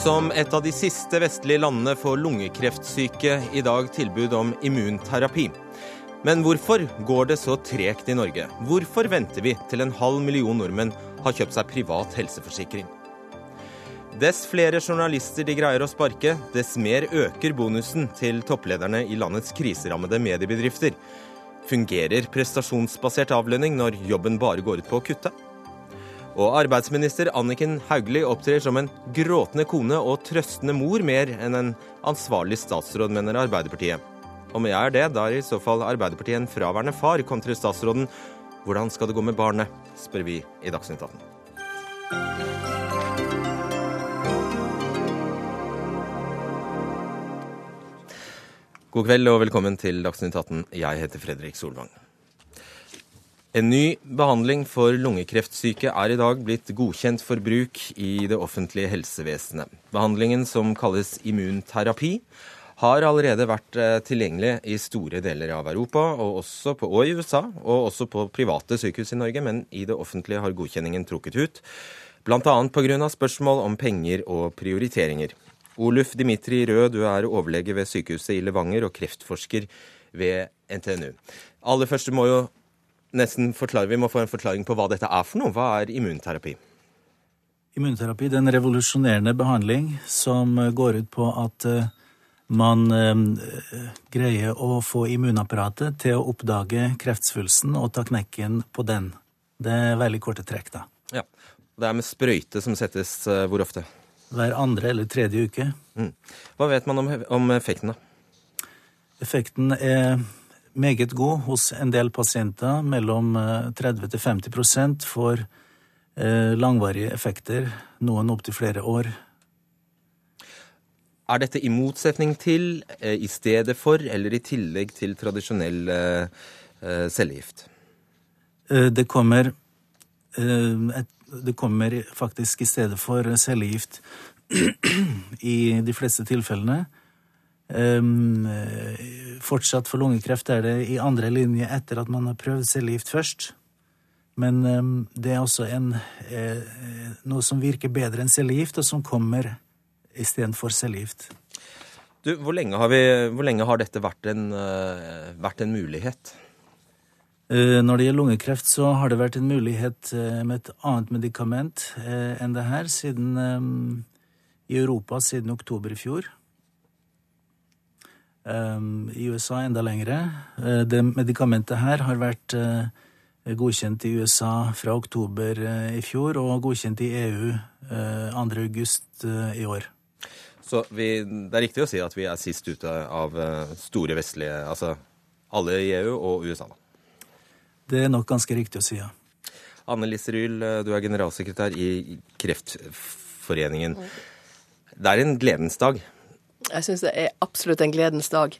Som et av de siste vestlige landene får lungekreftsyke i dag tilbud om immunterapi. Men hvorfor går det så tregt i Norge? Hvorfor venter vi til en halv million nordmenn har kjøpt seg privat helseforsikring? Dess flere journalister de greier å sparke, dess mer øker bonusen til topplederne i landets kriserammede mediebedrifter. Fungerer prestasjonsbasert avlønning når jobben bare går ut på å kutte? Og arbeidsminister Anniken Hauglie opptrer som en gråtende kone og trøstende mor mer enn en ansvarlig statsråd, mener Arbeiderpartiet. Om jeg er det, da er i så fall Arbeiderpartiet en fraværende far, kontrer statsråden. Hvordan skal det gå med barnet, spør vi i Dagsnytt 18. God kveld og velkommen til Dagsnytt 18. Jeg heter Fredrik Solvang. En ny behandling for lungekreftsyke er i dag blitt godkjent for bruk i det offentlige helsevesenet. Behandlingen, som kalles immunterapi, har allerede vært eh, tilgjengelig i store deler av Europa og, også på, og i USA, og også på private sykehus i Norge, men i det offentlige har godkjenningen trukket ut. Bl.a. pga. spørsmål om penger og prioriteringer. Oluf Dimitri Rød, du er overlege ved sykehuset i Levanger og kreftforsker ved NTNU. Aller først, må jo nesten forklare, Vi må få en forklaring på hva dette er for noe. Hva er immunterapi? Immunterapi er en revolusjonerende behandling som går ut på at eh, man eh, greier å få immunapparatet til å oppdage kreftsvulsten og ta knekken på den. Det er veldig korte trekk, da. Ja. Det er med sprøyte som settes eh, hvor ofte? Hver andre eller tredje uke. Mm. Hva vet man om, om effekten, da? Effekten er meget god hos en del pasienter. Mellom 30 til 50% får eh, langvarige effekter, noen opptil flere år. Er dette i motsetning til, eh, i stedet for eller i tillegg til tradisjonell eh, cellegift? Det kommer, det kommer faktisk i stedet for cellegift i de fleste tilfellene. Um, fortsatt for lungekreft er det i andre linje etter at man har prøvd cellegift først. Men um, det er også en, eh, noe som virker bedre enn cellegift, og som kommer istedenfor cellegift. Du, hvor lenge, har vi, hvor lenge har dette vært en, uh, vært en mulighet? Uh, når det gjelder lungekreft, så har det vært en mulighet uh, med et annet medikament enn det her siden i Europa siden oktober i fjor. I USA enda lengre. Eh, det medikamentet her har vært eh, godkjent i USA fra oktober eh, i fjor og godkjent i EU 2. august i år. Så vi, det er riktig å si at vi er sist ute av store vestlige Altså alle i EU og USA, da? Det er nok ganske riktig å si, ja. Anne Lise Ryl, du er generalsekretær i Kreftforeningen. Det er en gledens dag. Jeg syns det er absolutt en gledens dag.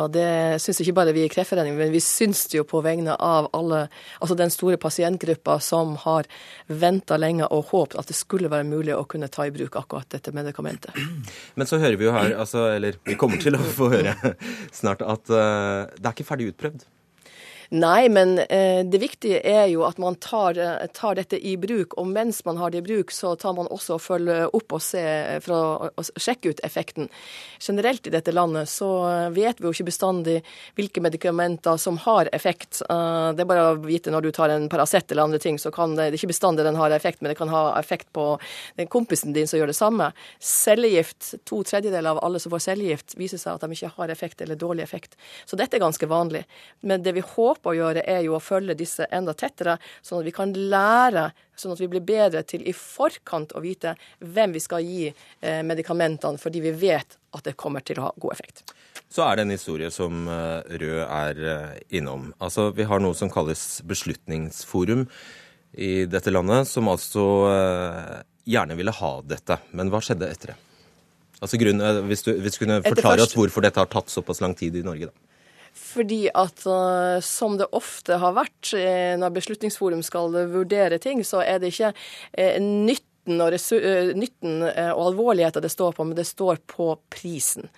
Og det syns ikke bare vi i Kreftforeningen, men vi syns det jo på vegne av alle, altså den store pasientgruppa som har venta lenge og håpet at det skulle være mulig å kunne ta i bruk akkurat dette medikamentet. Men så hører vi jo her, altså, eller vi kommer til å få høre snart, at uh, det er ikke ferdig utprøvd. Nei, men eh, det viktige er jo at man tar, eh, tar, dette i bruk. Og mens man har det i bruk, så tar man også og følger opp og ser for å, å sjekke ut effekten. Generelt i dette landet så vet vi jo ikke bestandig hvilke medikamenter som har effekt. Uh, det er bare å vite når du tar en Paracet eller andre ting, så kan det, det er ikke bestandig den har effekt, men det kan ha effekt på den kompisen din som gjør det samme. Cellegift, to tredjedeler av alle som får cellegift, viser seg at de ikke har effekt eller dårlig effekt. Så dette er ganske vanlig. Men det vi håper å gjøre, er jo å følge disse enda tettere, sånn at vi kan lære, sånn at vi blir bedre til i forkant å vite hvem vi skal gi eh, medikamentene, fordi vi vet at det kommer til å ha god effekt. Så er det en historie som eh, Rød er eh, innom. Altså, Vi har noe som kalles Beslutningsforum i dette landet, som altså gjerne ville ha dette. Men hva skjedde etter det? Altså grunnen, hvis, du, hvis du kunne forklare oss hvorfor dette har tatt såpass lang tid i Norge, da. Fordi at uh, som det ofte har vært uh, når Beslutningsforum skal vurdere ting, så er det ikke uh, nytt nytten og, nytten og alvorligheten det står på, men det står på prisen.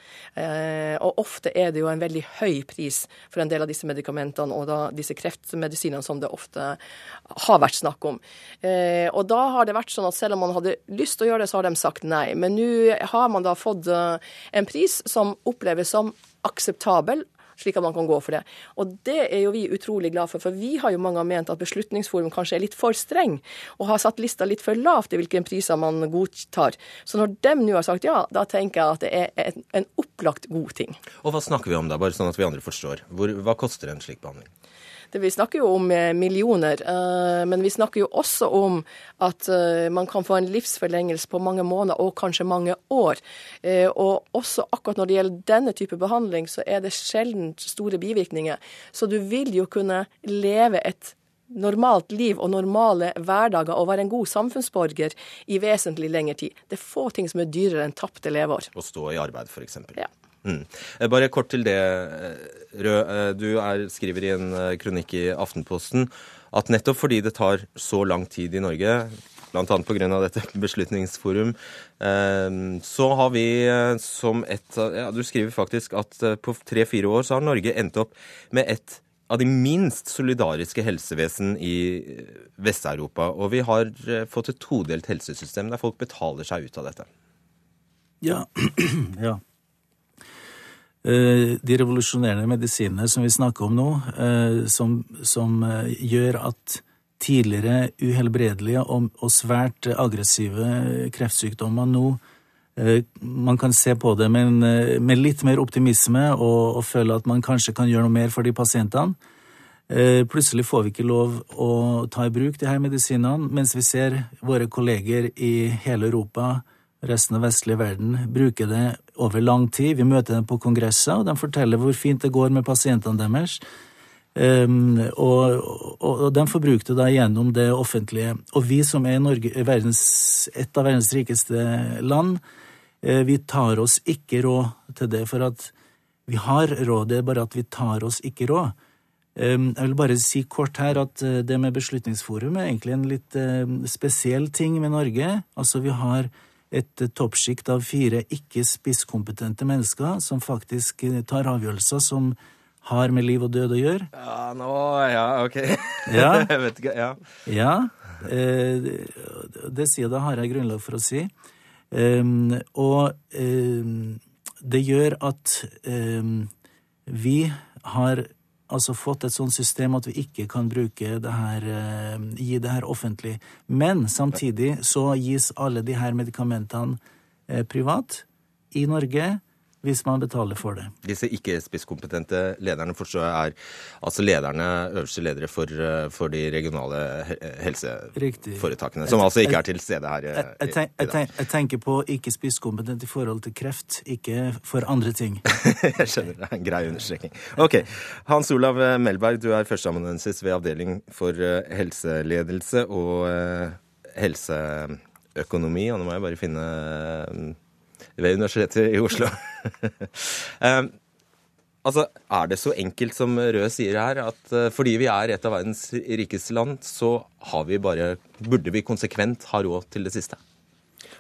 Og ofte er det jo en veldig høy pris for en del av disse medikamentene og da disse kreftmedisinene som det ofte har vært snakk om. og da har det vært sånn at selv om man hadde lyst til å gjøre det, så har de sagt nei. Men nå har man da fått en pris som oppleves som akseptabel slik at man kan gå for det. Og det er jo vi utrolig glad for, for vi har jo mange ment at Beslutningsforum kanskje er litt for streng, og har satt lista litt for lavt i hvilke priser man godtar. Så når dem nå har sagt ja, da tenker jeg at det er en, en opplagt god ting. Og hva snakker vi om da, bare sånn at vi andre forstår? Hvor, hva koster en slik behandling? Det, vi snakker jo om eh, millioner, uh, men vi snakker jo også om at uh, man kan få en livsforlengelse på mange måneder og kanskje mange år. Og også akkurat når det gjelder denne type behandling, så er det sjelden store bivirkninger. Så du vil jo kunne leve et normalt liv og normale hverdager og være en god samfunnsborger i vesentlig lengre tid. Det er få ting som er dyrere enn tapte leveår. Å stå i arbeid, f.eks. Ja. Mm. Bare kort til det, Rød. Eh, du er, skriver i en eh, kronikk i Aftenposten at nettopp fordi det tar så lang tid i Norge, bl.a. pga. dette Beslutningsforum, eh, så har vi som et ja, Du skriver faktisk at på tre-fire år så har Norge endt opp med et av de minst solidariske helsevesen i Vest-Europa. Og vi har fått et todelt helsesystem der folk betaler seg ut av dette. Ja. ja. Eh, de revolusjonerende medisinene som vi snakker om nå, eh, som, som eh, gjør at tidligere uhelbredelige og, og, svært aggressive kreftsykdommer nå Man kan se på det med, med litt mer optimisme og, og, føle at man kanskje kan gjøre noe mer for de pasientene. Plutselig får vi ikke lov å ta i bruk de her medisinene, mens vi ser våre kolleger i hele Europa resten av vestlige verden bruker det over lang tid. Vi møter dem på kongresser, og de forteller hvor fint det går med pasientene deres. Um, og, og, og, de får det da gjennom det offentlige. Og vi som er Norge, verdens, et av verdens rikeste land, uh, vi tar oss ikke råd til det. For at vi har råd, det er bare at vi tar oss ikke råd. Um, jeg vil bare si kort her at uh, det med Beslutningsforum er egentlig en litt uh, spesiell ting med Norge. Altså, vi har et toppsjikt av fire ikke-spisskompetente mennesker som faktisk tar avgjørelser som har med liv og død å gjøre. Ja, nå Ja, OK. Ja. jeg vet ikke. Ja. ja eh, det sier da har jeg grunnlag for å si. Um, og um, det gjør at um, vi har altså fått et sånt system at vi ikke kan bruke det her, eh, gi det her offentlig. Men samtidig så gis alle de her medikamentene eh, privat i Norge hvis man betaler for det. Disse ikke-spisskompetente lederne forstår jeg er altså lederne, øverste ledere for, eh, for de regionale helseforetakene, som altså ikke er til stede her jeg, jeg, tenk, jeg, tenk, jeg tenker på ikke-spisskompetent i forhold til kreft, ikke for andre ting. jeg skjønner, det er en grei understreking. Ok, Hans Olav Melberg, du er førsteamanuensis ved Avdeling for eh, helseledelse og eh, helseøkonomi, og nå må jeg bare finne ved Universitetet i Oslo. um, altså, Er det så enkelt som Røe sier her, at uh, fordi vi er et av verdens rikeste land, så har vi bare, burde vi konsekvent ha råd til det siste?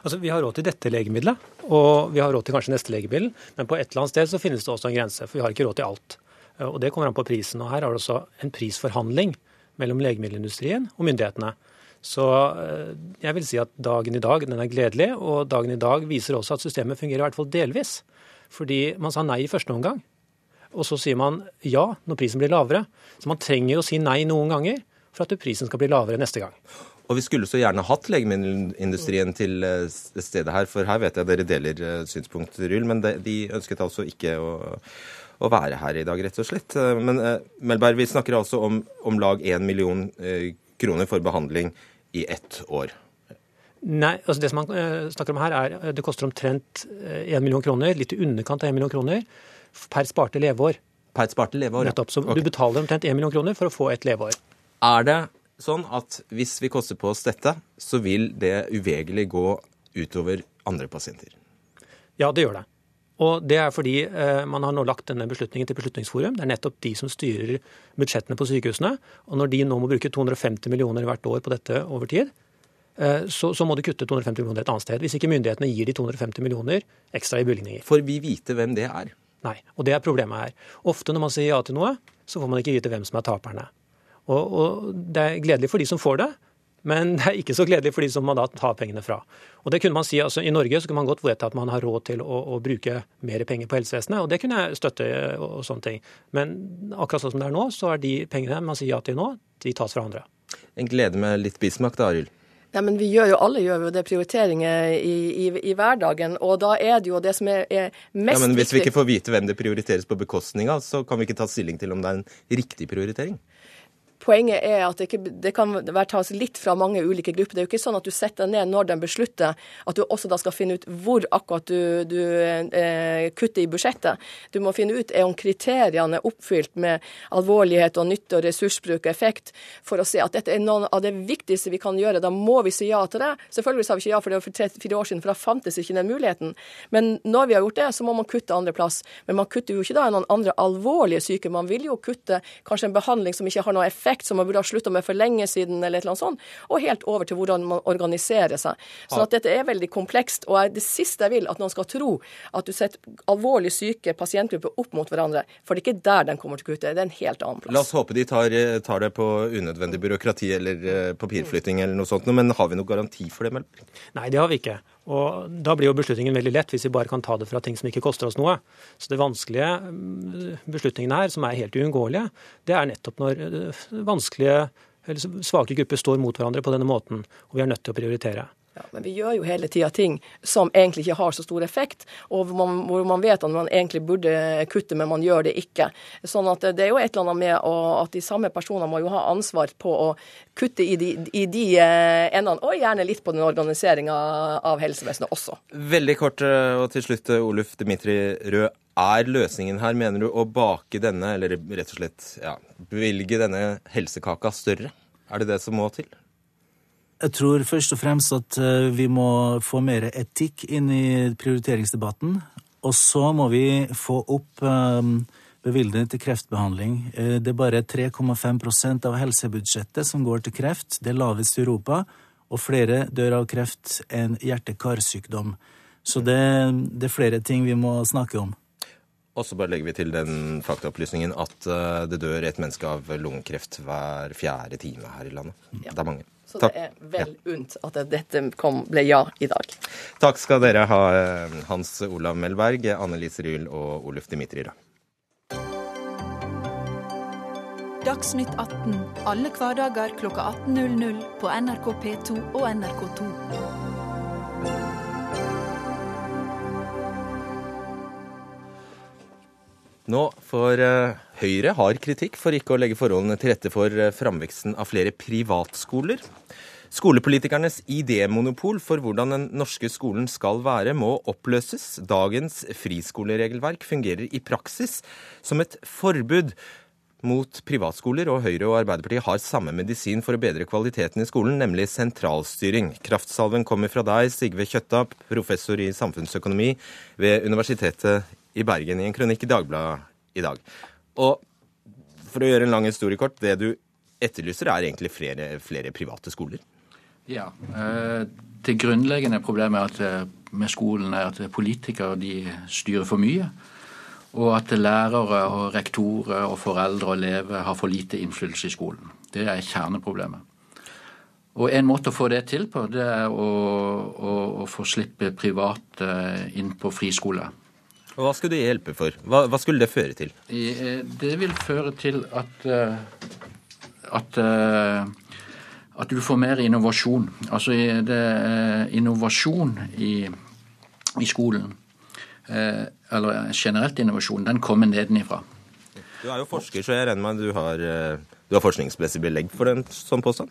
Altså, Vi har råd til dette legemiddelet, og vi har råd til kanskje neste legemiddel. Men på et eller annet sted så finnes det også en grense, for vi har ikke råd til alt. Eh, og Det kommer an på prisen. og Her har det også en prisforhandling mellom legemiddelindustrien og myndighetene. Så eh, jeg vil si at dagen i dag den er gledelig, og dagen i dag viser også at systemet fungerer i hvert fall delvis. Fordi man sa nei i første omgang, og så sier man ja når prisen blir lavere. Så man trenger å si nei noen ganger for at prisen skal bli lavere neste gang. Og vi skulle så gjerne hatt legemiddelindustrien til eh, stedet her, for her vet jeg dere deler eh, synspunkt, Ryl, men de ønsket altså ikke å, å være her i dag, rett og slett. Men Melberg, vi snakker altså om om lag én million kroner for behandling i ett år? Nei, altså Det som man eh, snakker om her, er eh, det koster omtrent 1 eh, million kroner, litt i underkant av 1 million kroner, per sparte leveår. Per sparte leveår, Nettopp. Så okay. du betaler omtrent 1 million kroner for å få et leveår. Er det sånn at hvis vi koster på oss dette, så vil det uvegerlig gå utover andre pasienter? Ja, det gjør det. Og det er fordi eh, man har nå lagt denne beslutningen til Beslutningsforum. Det er nettopp de som styrer budsjettene på sykehusene. Og når de nå må bruke 250 millioner hvert år på dette over tid, så, så, må du kutte 250 millioner et annet sted. Hvis ikke myndighetene gir de 250 millioner ekstra i bevilgninger. Får vi vite hvem det er? Nei, og det er problemet her. Ofte når man sier ja til noe, så får man ikke vite hvem som er taperne. Og, og det er gledelig for de som får det, men det er ikke så gledelig for de som man da tar pengene fra. Og det kunne man si, altså I Norge så kunne man godt vedta at man har råd til å, å, bruke mer penger på helsevesenet, og det kunne jeg støtte og, og sånne ting. Men akkurat sånn som det er nå, så er de pengene man sier ja til nå, de tas fra andre. En glede med litt bismak da, Arild? Ja, men vi gjør jo, Alle gjør jo det prioriteringer i, i, i, hverdagen, og da er det jo det som er, er mest ja, Men Hvis vi ikke får vite hvem det prioriteres på bekostning av, så kan vi ikke ta stilling til om det er en riktig prioritering? Poenget er at det, ikke, det kan tas litt fra mange ulike grupper. Det er jo ikke sånn at du setter deg ned når de beslutter, at du også da skal finne ut hvor akkurat du, du eh, kutter i budsjettet. Du må finne ut om kriteriene er oppfylt med alvorlighet og nytte og ressursbruk og effekt, for å se at dette er noen av det viktigste vi kan gjøre. Da må vi si ja til det. Selvfølgelig sa vi ikke ja for det var for tre-fire år siden, for da fantes ikke den muligheten. Men når vi har gjort det, så må man kutte andre plass. Men man kutter jo ikke da noen andre alvorlige syke. Man vil jo kutte kanskje en behandling som ikke har noen effekt prosjekt som man burde ha slutta med for lenge siden, eller et eller annet sånt, og helt over til hvordan man organiserer seg. Så sånn dette er veldig komplekst. Og det siste jeg vil, at noen skal tro at du setter alvorlig syke pasientgrupper opp mot hverandre, for det er ikke der den kommer til å kutte. Det er en helt annen plass. La oss håpe de tar, tar det på unødvendig byråkrati eller eh, papirflytting eller noe sånt, men har vi noen garanti for det? Nei, det har vi ikke. Og Da blir jo beslutningen veldig lett hvis vi bare kan ta det fra ting som ikke koster oss noe. Så det vanskelige beslutningen beslutningene her, som er helt uunngåelige, det er nettopp når eh, vanskelige eller svake grupper står mot hverandre på denne måten, og vi er nødt til å prioritere. Ja, men vi gjør jo hele tida ting som egentlig ikke har så stor effekt, og hvor man, hvor man, vet at man egentlig burde kutte, men man gjør det ikke. Sånn at det er jo et eller annet med å, at de samme personene må jo ha ansvar på å kutte i de, de eh, endene, og gjerne litt på den organiseringa av helsevesenet også. Veldig kort eh, og til slutt, eh, Oluf Dimitri Rød. Er løsningen her, mener du, å bake denne, eller rett og slett ja, bevilge denne helsekaka større? Er det det som må til? Jeg tror først og fremst at eh, vi må få mer etikk inn i prioriteringsdebatten. Og så må vi få opp bevilgningene til kreftbehandling. Eh, det er bare 3,5% av helsebudsjettet som går til kreft. Det er lavest i Europa. Og flere dør av kreft enn hjerte-karsykdom. Så det, det, er flere ting vi må snakke om. Og så bare legger vi til den faktaopplysningen at det dør et menneske av lungekreft hver fjerde time her i landet. Ja. Det er mange. Så Takk. det er vel unt at dette kom, ble ja i dag. Takk skal dere ha, eh, Hans Olav Melberg, Annelise Ryel og Oluf Dimitri Røe. Dagsnytt 18 alle hverdager klokka 18.00 på NRK P2 og NRK2. Nå, for uh, Høyre har kritikk for ikke å legge forholdene til rette for uh, framveksten av flere privatskoler. Skolepolitikernes idémonopol for hvordan den norske skolen skal være, må oppløses. Dagens friskoleregelverk fungerer i praksis som et forbud mot privatskoler, og Høyre og Arbeiderpartiet har samme medisin for å bedre kvaliteten i skolen, nemlig sentralstyring. Kraftsalven kommer fra deg, Sigve Kjøtta, professor i samfunnsøkonomi ved Universitetet i Bergen i en kronikk i Dagbladet i dag. Og for å gjøre en lang historie kort, det du etterlyser er egentlig flere, flere private skoler? Ja. Eh, det grunnleggende problemet eh, med skolen er at politikere de styrer for mye. Og at lærere og rektorer og foreldre og elever har for lite innflytelse i skolen. Det er kjerneproblemet. Og En måte å få det til på, det er å, å, å få slippe private inn på friskole. Og Hva skulle det hjelpe for? Hva, hva, skulle det føre til? Eh, det vil føre til at, eh, at, eh, at du får mer innovasjon. Altså det er innovasjon i, i skolen, eller generelt innovasjon, den kommer nedenifra. Du er jo forsker, så jeg regner med at du har, du har forskningsmessig belegg for en sånn påstand?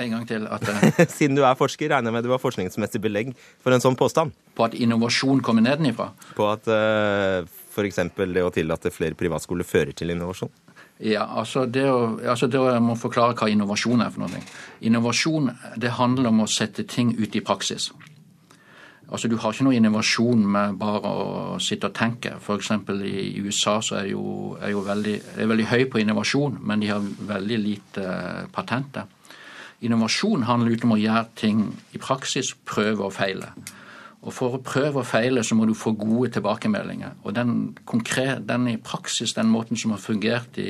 En gang til at Siden du er forsker, regner jeg med du har forskningsmessig belegg for en sånn påstand? På at innovasjon kommer nedenifra? På at uh, f.eks. det å tillate flere privatskoler fører til innovasjon? Ja, altså det, å, altså det å, Jeg må forklare hva innovasjon er for noe. Innovasjon det handler om å sette ting ut i praksis. Altså Du har ikke noe innovasjon med bare å sitte og tenke. F.eks. i USA så er jo, er jo veldig, er veldig høy på innovasjon, men de har veldig lite patenter. Innovasjon handler ikke om å gjøre ting i praksis, prøve og feile. Og For å prøve og feile så må du få gode tilbakemeldinger. Og den, konkret, den i praksis, den måten som har fungert i,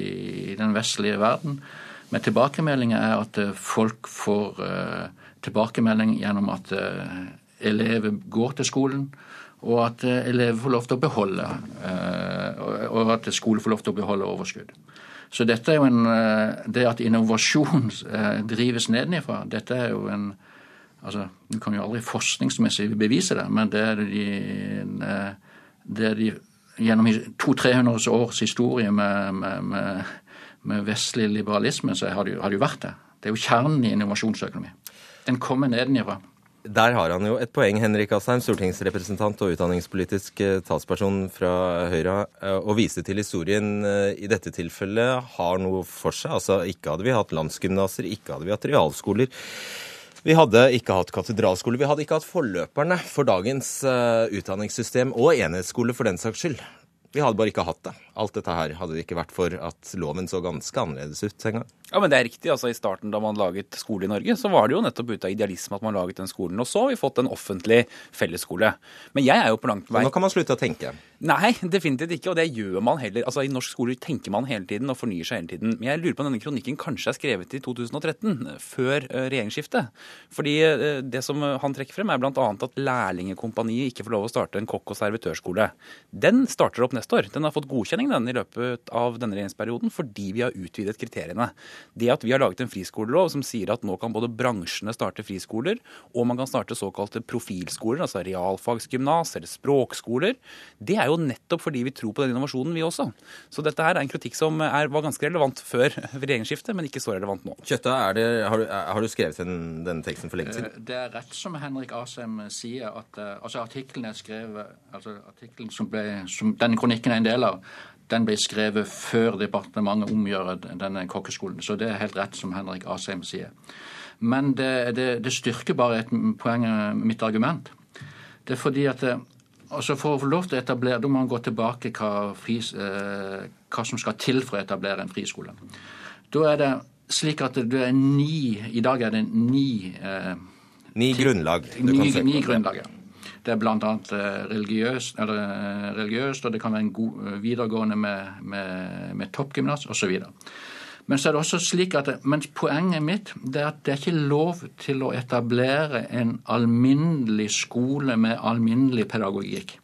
i den vestlige verden med tilbakemeldinger, er at eh, folk får uh, tilbakemelding gjennom at uh, elever går til skolen, og at uh, elever får lov til å beholde og at skole får lov til å beholde overskudd. Så dette er jo en, Det at innovasjon drives nedenifra, dette er jo en altså, Du kan jo aldri forskningsmessig bevise det, men det er de, det er de Gjennom 200-300 års historie med, med, med, med, vestlig liberalisme, så har det jo vært det. Det er jo kjernen i innovasjonsøkonomi. Den kommer nedenifra. Der har han jo et poeng, Henrik Asheim, stortingsrepresentant og utdanningspolitisk eh, talsperson fra Høyre. Eh, å vise til historien eh, i dette tilfellet har noe for seg. Altså, ikke hadde vi hatt landsgymnaser, ikke hadde vi hatt realskoler. Vi hadde ikke hatt katedralskole. Vi hadde ikke hatt forløperne for dagens utdanningssystem, og enhetsskole for den saks skyld. Vi hadde bare ikke hatt det. Alt dette her hadde det ikke vært for at loven så ganske annerledes ut en gang. Ja, men det er riktig. altså I starten da man laget skole i Norge, så var det jo nettopp ut av idealisme at man laget den skolen. Og så har vi fått en offentlig fellesskole. Men jeg er jo på langt vei Nå kan man slutte å tenke? Nei, definitivt ikke. Og det gjør man heller. Altså I norsk skole tenker man hele tiden og fornyer seg hele tiden. Men jeg lurer på om denne kronikken kanskje er skrevet i 2013, før eh, regjeringsskiftet. Fordi eh, det som han trekker frem, er bl.a. at Lærlingekompaniet ikke får lov å starte en kokk- og servitørskole. Den starter opp neste år. Den har fått godkjenning den i løpet av denne regjeringsperioden fordi vi har utvidet kriteriene. Det at vi har laget en friskolelov som sier at nå kan både bransjene starte friskoler, og man kan starte såkalte profilskoler, altså realfagsgymnas eller språkskoler, det er jo nettopp fordi vi tror på den innovasjonen, vi også. Så dette her er en kritikk som er, var ganske relevant før regjeringsskiftet, men ikke så relevant nå. Kjøtta, det, har, du, har, du, skrevet den, denne teksten for lenge siden? Eh, det er rett som Henrik Asheim sier, at uh, altså artikkelen er skrevet altså artikkelen som, ble, som denne kronikken er en del av, den ble skrevet før departementet omgjør denne kokkeskolen. Så det er helt rett som Henrik Asheim sier. Men det, det, det styrker bare et poeng, mitt argument. Det er fordi at altså For å få lov til å etablere, da må man gå tilbake hva, fris, eh, hva som skal til for å etablere en friskole. Da er det slik at det er ni I dag er det ni eh, Ni grunnlag. Ni, ni grunnlag, ja. Det er bl.a. Eh, religiøst, eller, eh, religiøst, og det kan være en god eh, videregående med, med, med toppgymnas osv. Men så er det også slik at, men poenget mitt det er at det er ikke lov til å etablere en alminnelig skole med alminnelig pedagogikk.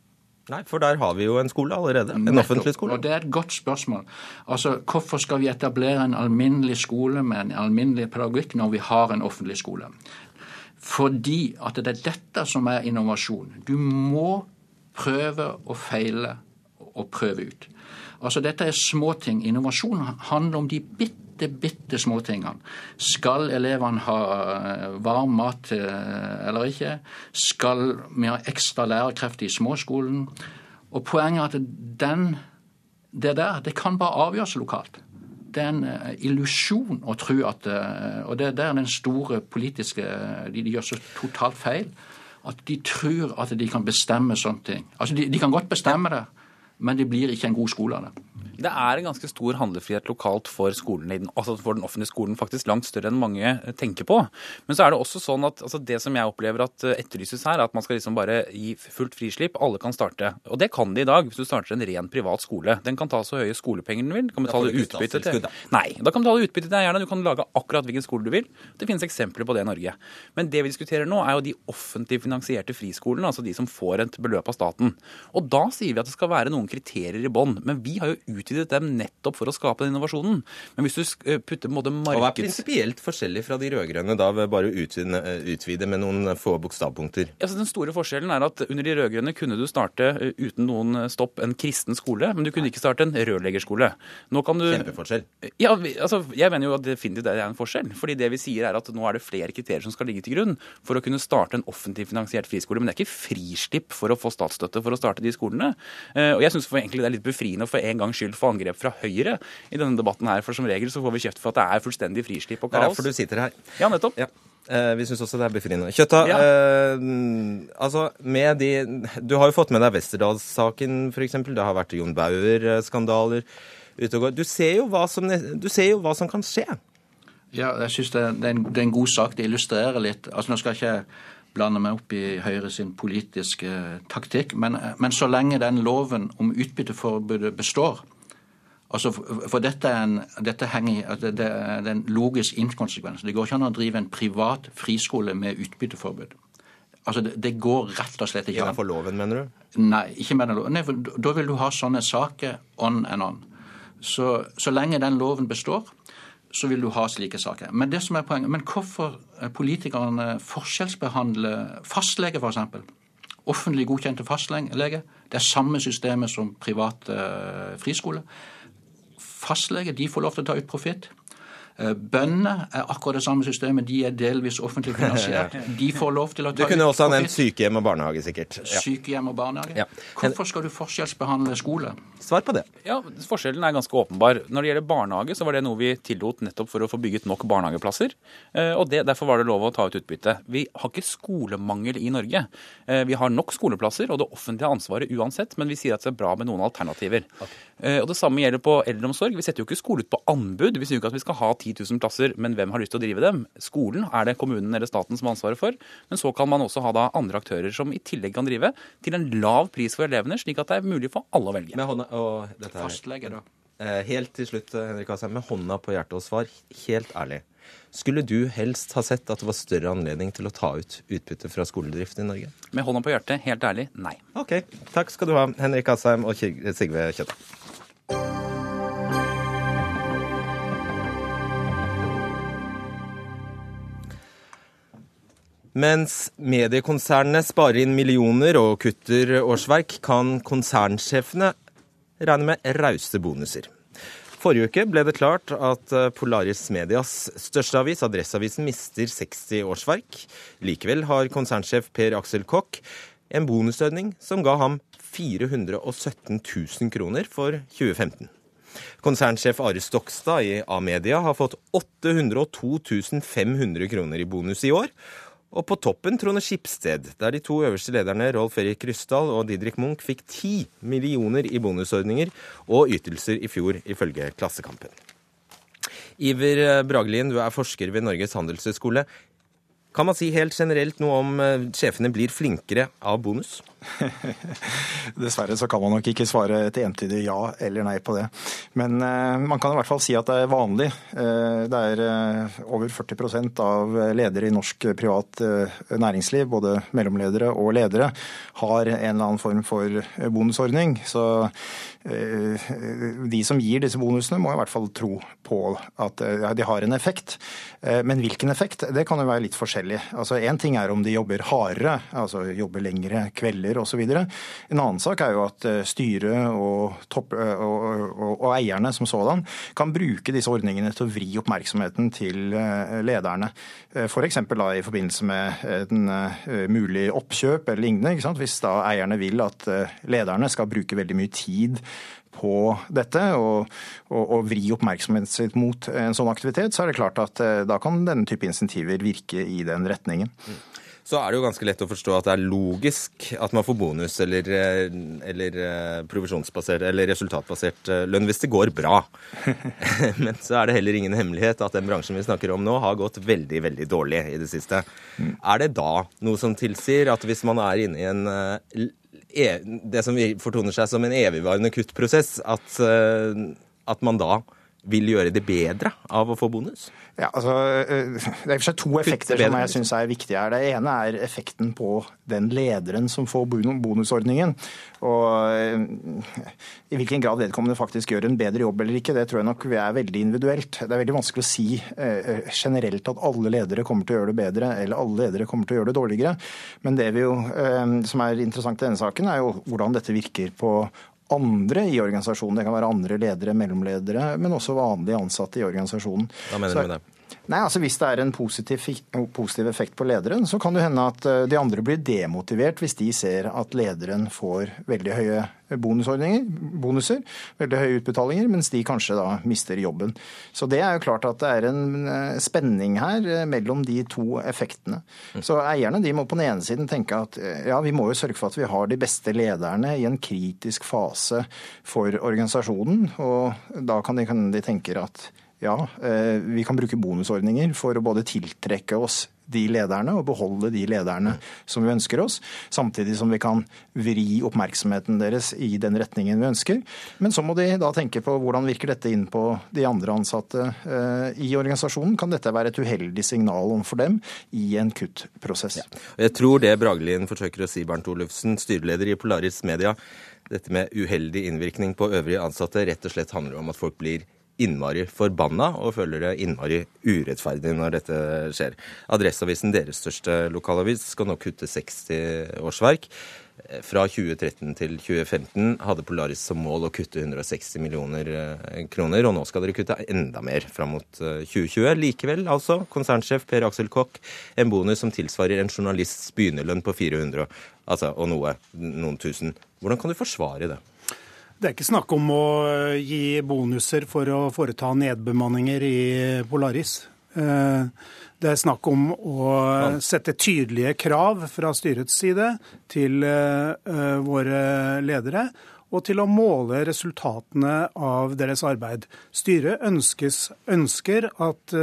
Nei, for der har vi jo en skole allerede. En Nettopp. offentlig skole. Og Det er et godt spørsmål. Altså, Hvorfor skal vi etablere en alminnelig skole med en alminnelig pedagogikk når vi har en offentlig skole? Fordi at det er dette som er innovasjon. Du må prøve og feile og prøve ut. Altså Dette er småting. Innovasjon handler om de bitte, bitte småtingene. Skal elevene ha eh, varm mat eh, eller ikke? Skal vi ha ekstra lærerkrefter i småskolen? Og Poenget er at den, det der det kan bare avgjøres lokalt det er en eh, illusjon å tro at eh, Og det er den store politiske de, de, gjør så totalt feil. At de tror at de kan bestemme sånne ting. Altså, de, de kan godt bestemme det, men det blir ikke en god skole av det. Det er en ganske stor handlefrihet lokalt for skolene, altså for den offentlige skolen. Faktisk langt større enn mange eh, tenker på. Men så er det også sånn at altså det som jeg opplever at eh, etterlyses her, at man skal liksom bare gi fullt frislipp. Alle kan starte. Og det kan de i dag hvis du starter en ren privat skole. Den kan ta så høye skolepenger den vil. Du kan betale utbytte til Nei, da kan du betale utbytte til eierne. Du kan lage akkurat hvilken skole du vil. Det finnes eksempler på det i Norge. Men det vi diskuterer nå, er jo de offentlig finansierte friskolene, altså de som får et beløp av staten. Og da sier vi at det skal være noen kriterier i bånn. Men vi har jo utvidet dem nettopp for å skape den innovasjonen. Men hvis du eh, putter på måte markeds... Hva er prinsipielt forskjellig fra de rød-grønne da ved bare å utvide, eh, utvide, med noen få bokstavpunkter? Ja, den store forskjellen er at under de rød-grønne kunne du starte eh, uten noen stopp en kristen skole, men du kunne ikke starte en rørleggerskole. Nå kan du... Kjempeforskjell. Ja, altså, jeg mener jo at definitivt det er en forskjell. fordi det vi sier er at nå er det flere kriterier som skal ligge til grunn for å kunne starte en offentlig finansiert friskole. Men det er ikke frislipp for å få statsstøtte for å starte de skolene. Og jeg syns egentlig det er litt befriende for en gangs skyld få angrep fra Høyre i denne debatten her. For som regel så får vi kjeft for at det er fullstendig frislipp og kaos. Det er derfor du sitter her. Ja, nettopp. Ja. Eh, vi syns også det er befriende. Kjøtta, ja. eh, altså med de Du har jo fått med deg Westerdals-saken, f.eks. Det har vært Jon Bauer-skandaler ute og går. Du ser, jo hva som, du ser jo hva som kan skje. Ja, jeg synes det, det, det er en god sak. Det illustrerer litt. Altså, Nå skal jeg ikke blande meg opp i Høyre sin politiske taktikk, men, men så lenge den loven om utbytteforbudet består altså For, for dette, er en, dette henger, det, det, er en logisk inkonsekvens. Det går ikke an å drive en privat friskole med utbytteforbud. Altså, det, det, går rett og slett ikke an. Innenfor loven, mener du? Nei, ikke med den loven. Nei, for da vil du ha sånne saker on and on. Så, så lenge den loven består, så vil du ha slike saker. Men det som er poenget, men hvorfor politikerne forskjellsbehandler fastlege, f.eks.? Offentlig godkjente fastlege. Det er samme systemet som private uh, friskoler. Fastlege de får lov til å ta ut profitt. Eh, bøndene er akkurat det samme systemet. De er delvis offentlig finansiert. De får lov til å ta Du kunne også ha nevnt sykehjem og barnehage, sikkert. Ja. Sykehjem og barnehage. Ja. Hvorfor skal du forskjellsbehandle skole? Svar på det. Ja, Forskjellen er ganske åpenbar. Når det gjelder barnehage, så var det noe vi tillot nettopp for å få bygget nok barnehageplasser. Eh, og det, Derfor var det lov å ta ut utbytte. Vi har ikke skolemangel i Norge. Eh, vi har nok skoleplasser og det offentlige ansvaret uansett, men vi sier at det er bra med noen alternativer. Okay. Og Det samme gjelder på eldreomsorg. Vi setter jo ikke skole ut på anbud. Vi sier jo ikke at vi skal ha 10 000 plasser, men hvem har lyst til å drive dem? Skolen er det kommunen eller staten som har ansvaret for. Men så kan man også ha da andre aktører som i tillegg kan drive til en lav pris for elevene, slik at det er mulig for alle å velge. Med hånda, og dette her. Fastlege, da. Eh, helt til slutt, Henrik Asheim, med hånda på hjertet og svar, helt ærlig. Skulle du helst ha sett at det var større anledning til å ta ut utbytte fra skoledrift i Norge? Med hånda på hjertet, helt ærlig, nei. Ok, Takk skal du ha, Henrik Asheim og Sigve Kjøtta. Mens mediekonsernene sparer inn millioner og kutter årsverk, kan konsernsjefene regne med rause bonuser. Forrige uke ble det klart at eh, Polaris Medias største avis, Adresseavisen, mister 60 årsverk. Likevel har konsernsjef Per Aksel Kokk en bonusordning som ga ham 417 000 kroner for 2015. Konsernsjef Are Stokstad i A-media har fått 802 500 kroner i bonus i år, og på toppen Trone Skipsted, der de to øverste lederne Rolf Erik Ryssdal og Didrik Munch fikk ti millioner i bonusordninger og ytelser i fjor, ifølge Klassekampen. Iver Bragelien, du er forsker ved Norges handelshøyskole. Kan man si helt generelt noe om eh, sjefene blir flinkere av bonus? Dessverre så kan man nok ikke svare et entydig ja eller nei på det. Men uh, man kan i hvert fall si at det er vanlig. Uh, det er uh, over 40% av ledere i norsk privat næringsliv, både mellomledere og ledere, har en eller annen form for bonusordning. Så de som gir disse bonusene, må i hvert fall tro på at de har en effekt. Men hvilken effekt, det kan jo være litt forskjellig. Altså Én ting er om de jobber hardere, altså jobber lengre kvelder osv. En annen sak er jo at styret og, topp, og, og, og eierne som sådan kan bruke disse ordningene til å vri oppmerksomheten til lederne. F.eks. For i forbindelse med en mulig oppkjøp eller lignende. Hvis da eierne vil at lederne skal bruke veldig mye tid på dette og, og, og vri oppmerksomheten sitt mot en sånn aktivitet, så er det klart at eh, da kan denne type insentiver virke i den retningen. Mm. Så er det jo ganske lett å forstå at det er logisk at man får bonus eller, eh, eller eh, provisjonsbasert eller resultatbasert lønn hvis det går bra. Men så er det heller ingen hemmelighet at den bransjen vi snakker om nå, har gått veldig, veldig dårlig i det siste. Er det da noe som tilsier at hvis man er inne i en E, det som fortoner seg som en evigvarende kuttprosess, at, eh, at man da vil gjøre det bedre av å få bonus? Ja, altså, eh, Det er i og for seg to effekter som jeg syns er viktige her. Det ene er effekten på den lederen som får bonusordningen. Og eh, I hvilken grad vedkommende faktisk gjør en bedre jobb eller ikke, det tror jeg nok er veldig individuelt. Det er veldig vanskelig å si eh, generelt at alle ledere kommer til å gjøre det bedre, eller alle ledere kommer til å gjøre det dårligere. Men det jo, som er interessant i denne saken, er jo hvordan dette virker på andre i organisasjonen. Det kan være andre ledere, mellomledere, men også vanlige ansatte i organisasjonen. Hva mener du med det? Nei, altså Hvis det er en positiv, positiv, effekt på lederen, så kan det hende at eh, de andre blir demotivert hvis de ser at lederen får veldig høye bonusordninger, bonuser, veldig høye utbetalinger, mens de kanskje da mister jobben. Så det er jo klart at det er en eh, spenning her eh, mellom de to effektene. Så eierne de må på den ene siden tenke at ja, vi må jo sørge for at vi har de beste lederne i en kritisk fase for organisasjonen, og da kan de, kan de tenke at Ja, eh, vi kan bruke bonusordninger for å både tiltrekke oss de lederne og beholde de lederne som vi ønsker oss, samtidig som vi kan vri oppmerksomheten deres i den retningen vi ønsker. Men så må de da tenke på hvordan virker dette inn på de andre ansatte eh, i organisasjonen. Kan dette være et uheldig signal overfor dem i en kuttprosess? Ja. Jeg tror det Bragelien forsøker å si, Bernt Olufsen, styreleder i Polaris Media, dette med uheldig innvirkning på øvrige ansatte rett og slett handler om at folk blir innmari forbanna og føler det innmari urettferdig når dette skjer. Adresseavisen, deres største lokalavis, skal nå kutte 60 årsverk. Fra 2013 til 2015 hadde Polaris som mål å kutte 160 millioner eh, kroner, og nå skal dere kutte enda mer fram mot 2020. Eh, Likevel, altså, konsernsjef Per Aksel Kokk, en bonus som tilsvarer en journalists begynnerlønn på 400 altså, og noe, noen tusen. Hvordan kan du forsvare det? Det er ikke snakk om å eh, gi bonuser for å foreta nedbemanninger i Polaris. Eh, det er snakk om å sette tydelige krav fra styrets side til eh, våre ledere, og til å måle resultatene av deres arbeid. Styret ønskes, ønsker at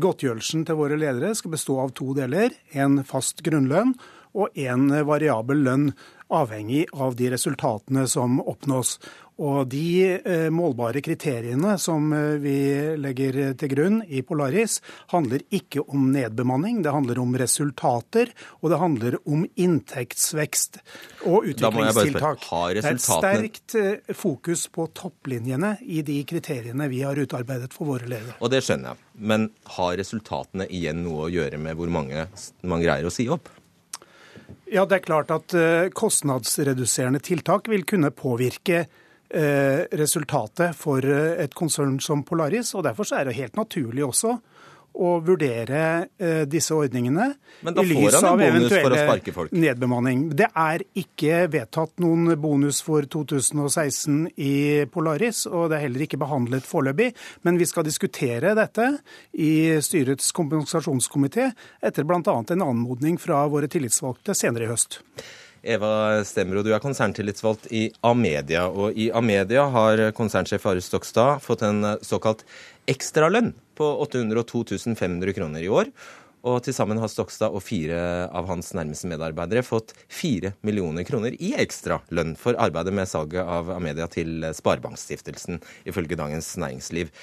godtgjørelsen til våre ledere skal bestå av to deler. En fast grunnlønn og en variabel lønn avhengig av de resultatene som oppnås. Og de eh, målbare kriteriene som eh, vi legger til grunn i Polaris, handler ikke om nedbemanning, det handler om resultater, og det handler om inntektsvekst og utviklingstiltak. Det er et sterkt eh, fokus på topplinjene i de kriteriene vi har utarbeidet for våre ledere. Og det skjønner jeg, men har resultatene igjen noe å gjøre med hvor mange man greier å si opp? Ja, det er klart at eh, kostnadsreduserende tiltak vil kunne påvirke eh, resultatet for eh, et konsern som Polaris. og Derfor er det helt naturlig også å vurdere eh, disse ordningene i lys av eventuelle nedbemanning. Det er ikke vedtatt noen bonus for 2016 i Polaris, og det er heller ikke behandlet foreløpig. Men vi skal diskutere dette i styrets kompensasjonskomité etter bl.a. en anmodning fra våre tillitsvalgte senere i høst. Eva Stemro, du er konserntillitsvalgt i Amedia. Og i Amedia har konsernsjef Are Stokstad fått en såkalt ekstralønn på 802 500 kroner i år. Og til sammen har Stokstad og fire av hans nærmeste medarbeidere fått fire millioner kroner i ekstra lønn for arbeidet med salget av Amedia til Sparebankstiftelsen, ifølge Dagens Næringsliv.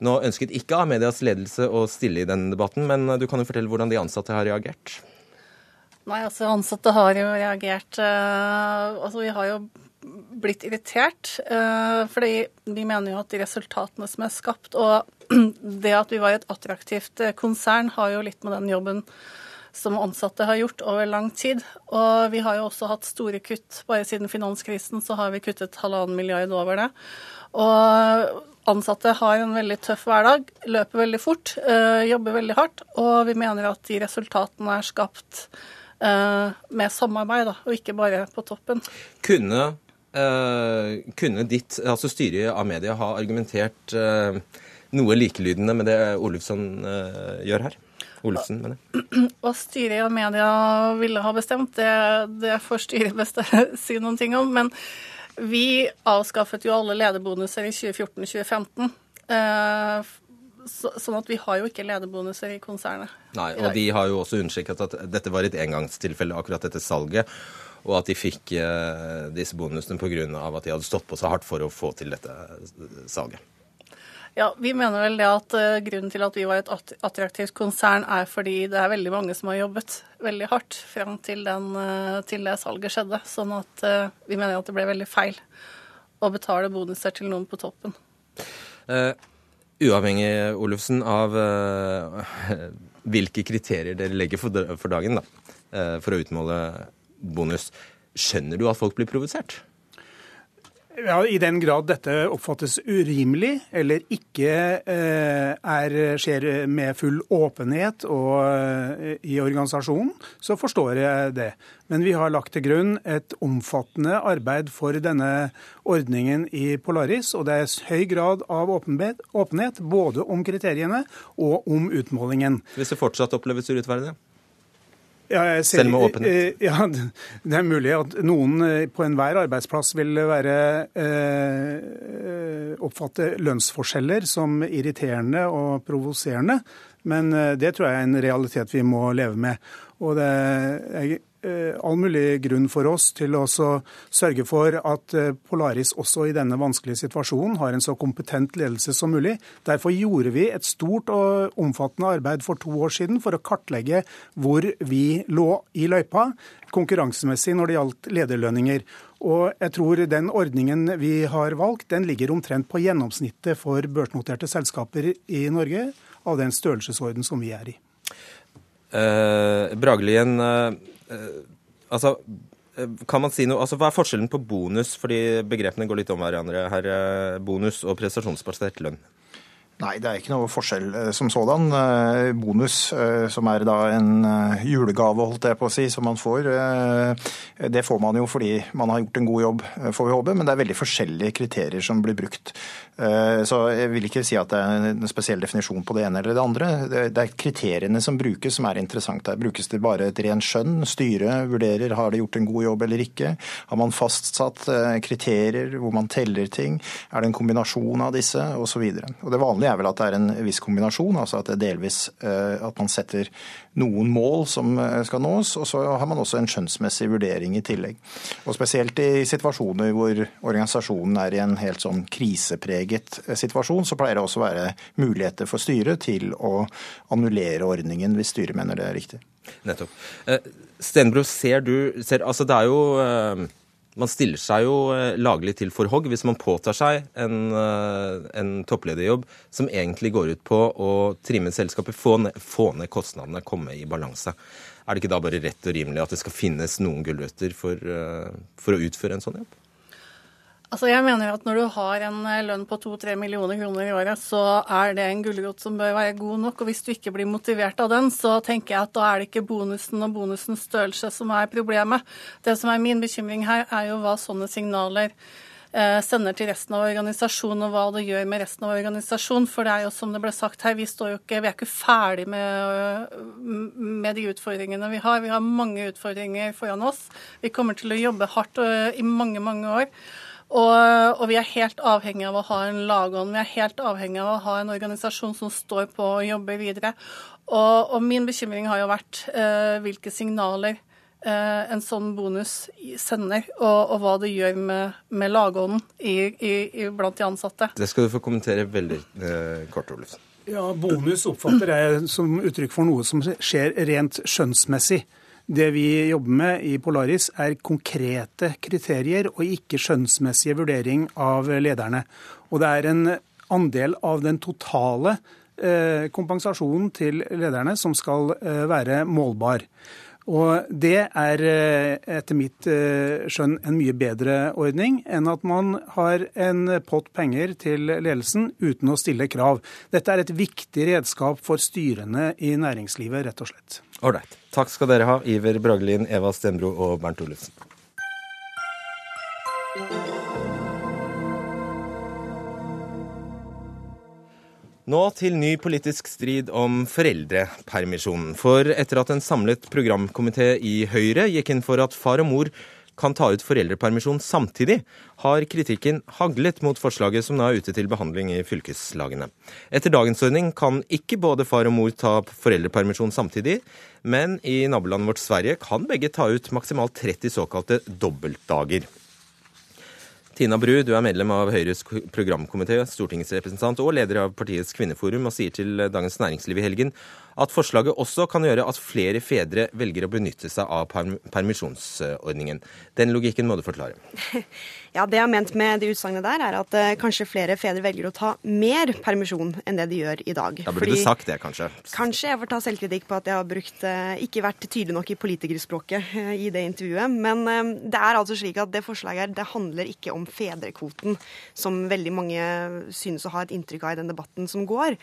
Nå ønsket ikke Amedias ledelse å stille i denne debatten, men du kan jo fortelle hvordan de ansatte har reagert? Nei, altså Ansatte har jo reagert. Uh, altså Vi har jo blitt irritert. Uh, fordi vi mener jo at de resultatene som er skapt, og det at vi var et attraktivt eh, konsern, har jo litt med den jobben som ansatte har gjort over lang tid. Og vi har jo også hatt store kutt. Bare siden finanskrisen så har vi kuttet halvannen milliard over det. Og ansatte har en veldig tøff hverdag, løper veldig fort, øh, jobber veldig hardt. Og vi mener at de resultatene er skapt øh, med samarbeid, da, og ikke bare på toppen. Kunne, kunne ditt, altså styret av media, ha argumentert noe likelydende med det Olufsen uh, gjør her? Olufsen, mener jeg. Hva styret og media ville ha bestemt, det, det får styret best si noen ting om. Men vi avskaffet jo alle lederbonuser i 2014-2015. Uh, så, sånn at vi har jo ikke lederbonuser i konsernet. Nei, og de har jo også understreket at dette var et engangstilfelle, akkurat dette salget. Og at de fikk uh, disse bonusene pga. at de hadde stått på så hardt for å få til dette salget. Ja, Vi mener vel det at uh, grunnen til at vi var et attraktivt konsern, er fordi det er veldig mange som har jobbet veldig hardt fram til, den, uh, til det salget skjedde. Sånn at uh, vi mener at det ble veldig feil å betale bonuser til noen på toppen. uavhengig, Olufsen, av hvilke kriterier dere legger for, for dagen da, for å utmåle bonus, skjønner du at folk blir provosert? Ja, I den grad dette oppfattes urimelig eller ikke eh, er, skjer med full åpenhet og, eh, i organisasjonen, så forstår jeg det. Men vi har lagt til grunn et omfattende arbeid for denne ordningen i Polaris. Og det er høy grad av åpenhet, åpenhet både om kriteriene og om utmålingen. Hvis det fortsatt oppleves urettferdig? Ja, ser, Selv med åpenhet? Eh, ja, det er mulig at noen eh, på enhver arbeidsplass vil være eh, oppfatte lønnsforskjeller som irriterende og provoserende. Men det tror jeg er en realitet vi må leve med. Og det Eh, all mulig grunn for oss til å sørge for at eh, Polaris også i denne vanskelige situasjonen har en så kompetent ledelse som mulig. Derfor gjorde vi et stort og omfattende arbeid for to år siden for å kartlegge hvor vi lå i løypa konkurransemessig når det gjaldt lederlønninger. Og jeg tror den ordningen vi har valgt, den ligger omtrent på gjennomsnittet for børsnoterte selskaper i Norge av den størrelsesorden som vi er i. Eh, Bragelien, eh, Eh, altså, eh, kan man si noe, altså Hva er forskjellen på bonus, fordi begrepene går litt om hverandre her, eh, bonus og prestasjonsbasert lønn? Nei, det er ikke noe forskjell som sådan. Bonus, som er da en julegave, holdt jeg på å si, som man får, det får man jo fordi man har gjort en god jobb, får vi håpe. Men det er veldig forskjellige kriterier som blir brukt. Eh, så jeg vil ikke si at det er en spesiell definisjon på det ene eller det andre. Det er kriteriene som brukes som er interessant. her. brukes det bare et rent skjønn. Styret vurderer har det gjort en god jobb eller ikke. Har man fastsatt eh, kriterier hvor man teller ting? Er det en kombinasjon av disse? Osv. Det vanlige er vel at det er en viss kombinasjon. altså at det delvis eh, at man setter noen mål som skal nås, og så har man også en skjønnsmessig vurdering i tillegg. Og Spesielt i situasjoner hvor organisasjonen er i en helt sånn krisepreget situasjon, så pleier det også å være muligheter for styret til å annullere ordningen hvis styret mener det er riktig. Nettopp. Eh, Stenbro, ser du ser, Altså, det er jo eh, man stiller seg jo eh, laglig til for hogg hvis man påtar seg en, en, topplederjobb som egentlig går ut på å trimme selskapet, få ned, få ned, kostnadene, komme i balanse. Er det ikke da bare rett og rimelig at det skal finnes noen gulrøtter for, for å utføre en sånn jobb? Altså jeg mener at Når du har en eh, lønn på 2-3 millioner kroner i året, så er det en gulrot som bør være god nok. og Hvis du ikke blir motivert av den, så tenker jeg at da er det ikke bonusen og bonusens størrelse som er problemet. Det som er min bekymring her, er jo hva sånne signaler eh, sender til resten av organisasjonen, og hva det gjør med resten av organisasjonen. For det er jo som det ble sagt her, vi, ikke, vi er ikke ferdig med, med, de utfordringene vi har. Vi har mange utfordringer foran oss. Vi kommer til å jobbe hardt eh, i mange, mange år. Og, og, vi er helt avhengig av å ha en lagånd. Vi er helt avhengig av å ha en organisasjon som står på og jobber videre. Og, og min bekymring har jo vært eh, hvilke signaler eh, en sånn bonus sender, og, og hva det gjør med, med lagånden i, i, i, blant de ansatte. Det skal du få kommentere veldig eh, kort, Olufsen. Ja, Bonus oppfatter jeg som uttrykk for noe som skjer rent skjønnsmessig. Det vi jobber med i Polaris, er konkrete kriterier og ikke skjønnsmessige vurdering av lederne. Og det er en andel av den totale eh, kompensasjonen til lederne som skal eh, være målbar. Og det er eh, etter mitt skjønn en mye bedre ordning enn at man har en pott penger til ledelsen uten å stille krav. Dette er et viktig redskap for styrene i næringslivet, rett og slett. Ålreit. Takk skal dere ha, Iver Bragelin, Eva Stenbro og Bernt Olufsen. Nå til ny politisk strid om foreldrepermisjonen. For etter at en samlet programkomité i Høyre gikk inn for at far og mor kan ta ut foreldrepermisjon samtidig, har kritikken haglet mot forslaget som nå er ute til behandling i fylkeslagene. Etter dagens ordning kan ikke både far og mor ta foreldrepermisjon samtidig, men i nabolandet vårt Sverige kan begge ta ut maksimalt 30 såkalte dobbeltdager. Tina Bru, du er medlem av Høyres programkomité, stortingsrepresentant og leder av partiets kvinneforum, og sier til Dagens Næringsliv i helgen at forslaget også kan gjøre at flere fedre velger å benytte seg av permisjonsordningen. Den logikken må du forklare. Ja, Det jeg har ment med de utsagnene der, er at uh, kanskje flere fedre velger å ta mer permisjon enn det de gjør i dag. Da burde Fordi, du sagt det, kanskje. Kanskje jeg får ta selvkritikk på at jeg har brukt, uh, ikke vært tydelig nok i politikerspråket uh, i det intervjuet. Men det er altså slik at det forslaget her, det handler ikke om fedrekvoten, som veldig mange synes å ha et inntrykk av i den debatten som går.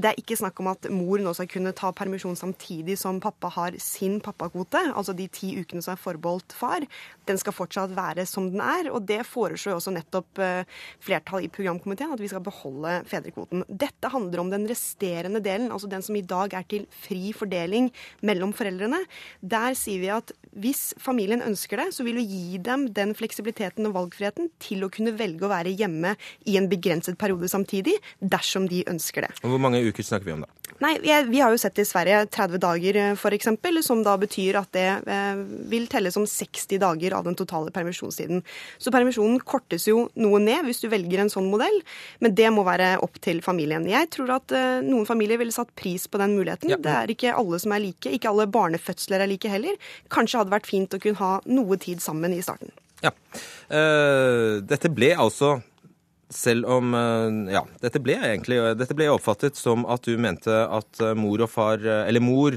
Det er ikke snakk om at mor nå skal kunne ta permisjon samtidig som pappa har sin pappakvote, altså de ti ukene som er forbeholdt far, den skal fortsatt være som den er. Og det foreslår også nettopp flertallet flertall i programkomiteen, at vi skal beholde fedrekvoten. Dette handler om den resterende delen, altså den som i dag er til fri fordeling mellom foreldrene. Der sier vi at hvis familien ønsker det, så vil vi gi dem den fleksibiliteten og valgfriheten til å kunne velge å være hjemme i en begrenset periode samtidig, dersom de ønsker det. Og Hvor mange uker snakker vi om da? Nei, Vi har jo sett i Sverige 30 dager f.eks., som da betyr at det eh, vil telle som 60 dager av den totale permisjonstiden. Så permisjonen kortes jo noe ned hvis du velger en sånn modell, men det må være opp til familien. Jeg tror at eh, noen familier ville satt pris på den muligheten. Ja. Det er ikke alle som er like. Ikke alle barnefødsler er like heller. Kanskje hadde det vært fint å kunne ha noe tid sammen i starten. Ja. Uh, dette ble altså selv om Ja, dette ble egentlig Dette ble oppfattet som at du mente at mor og far Eller mor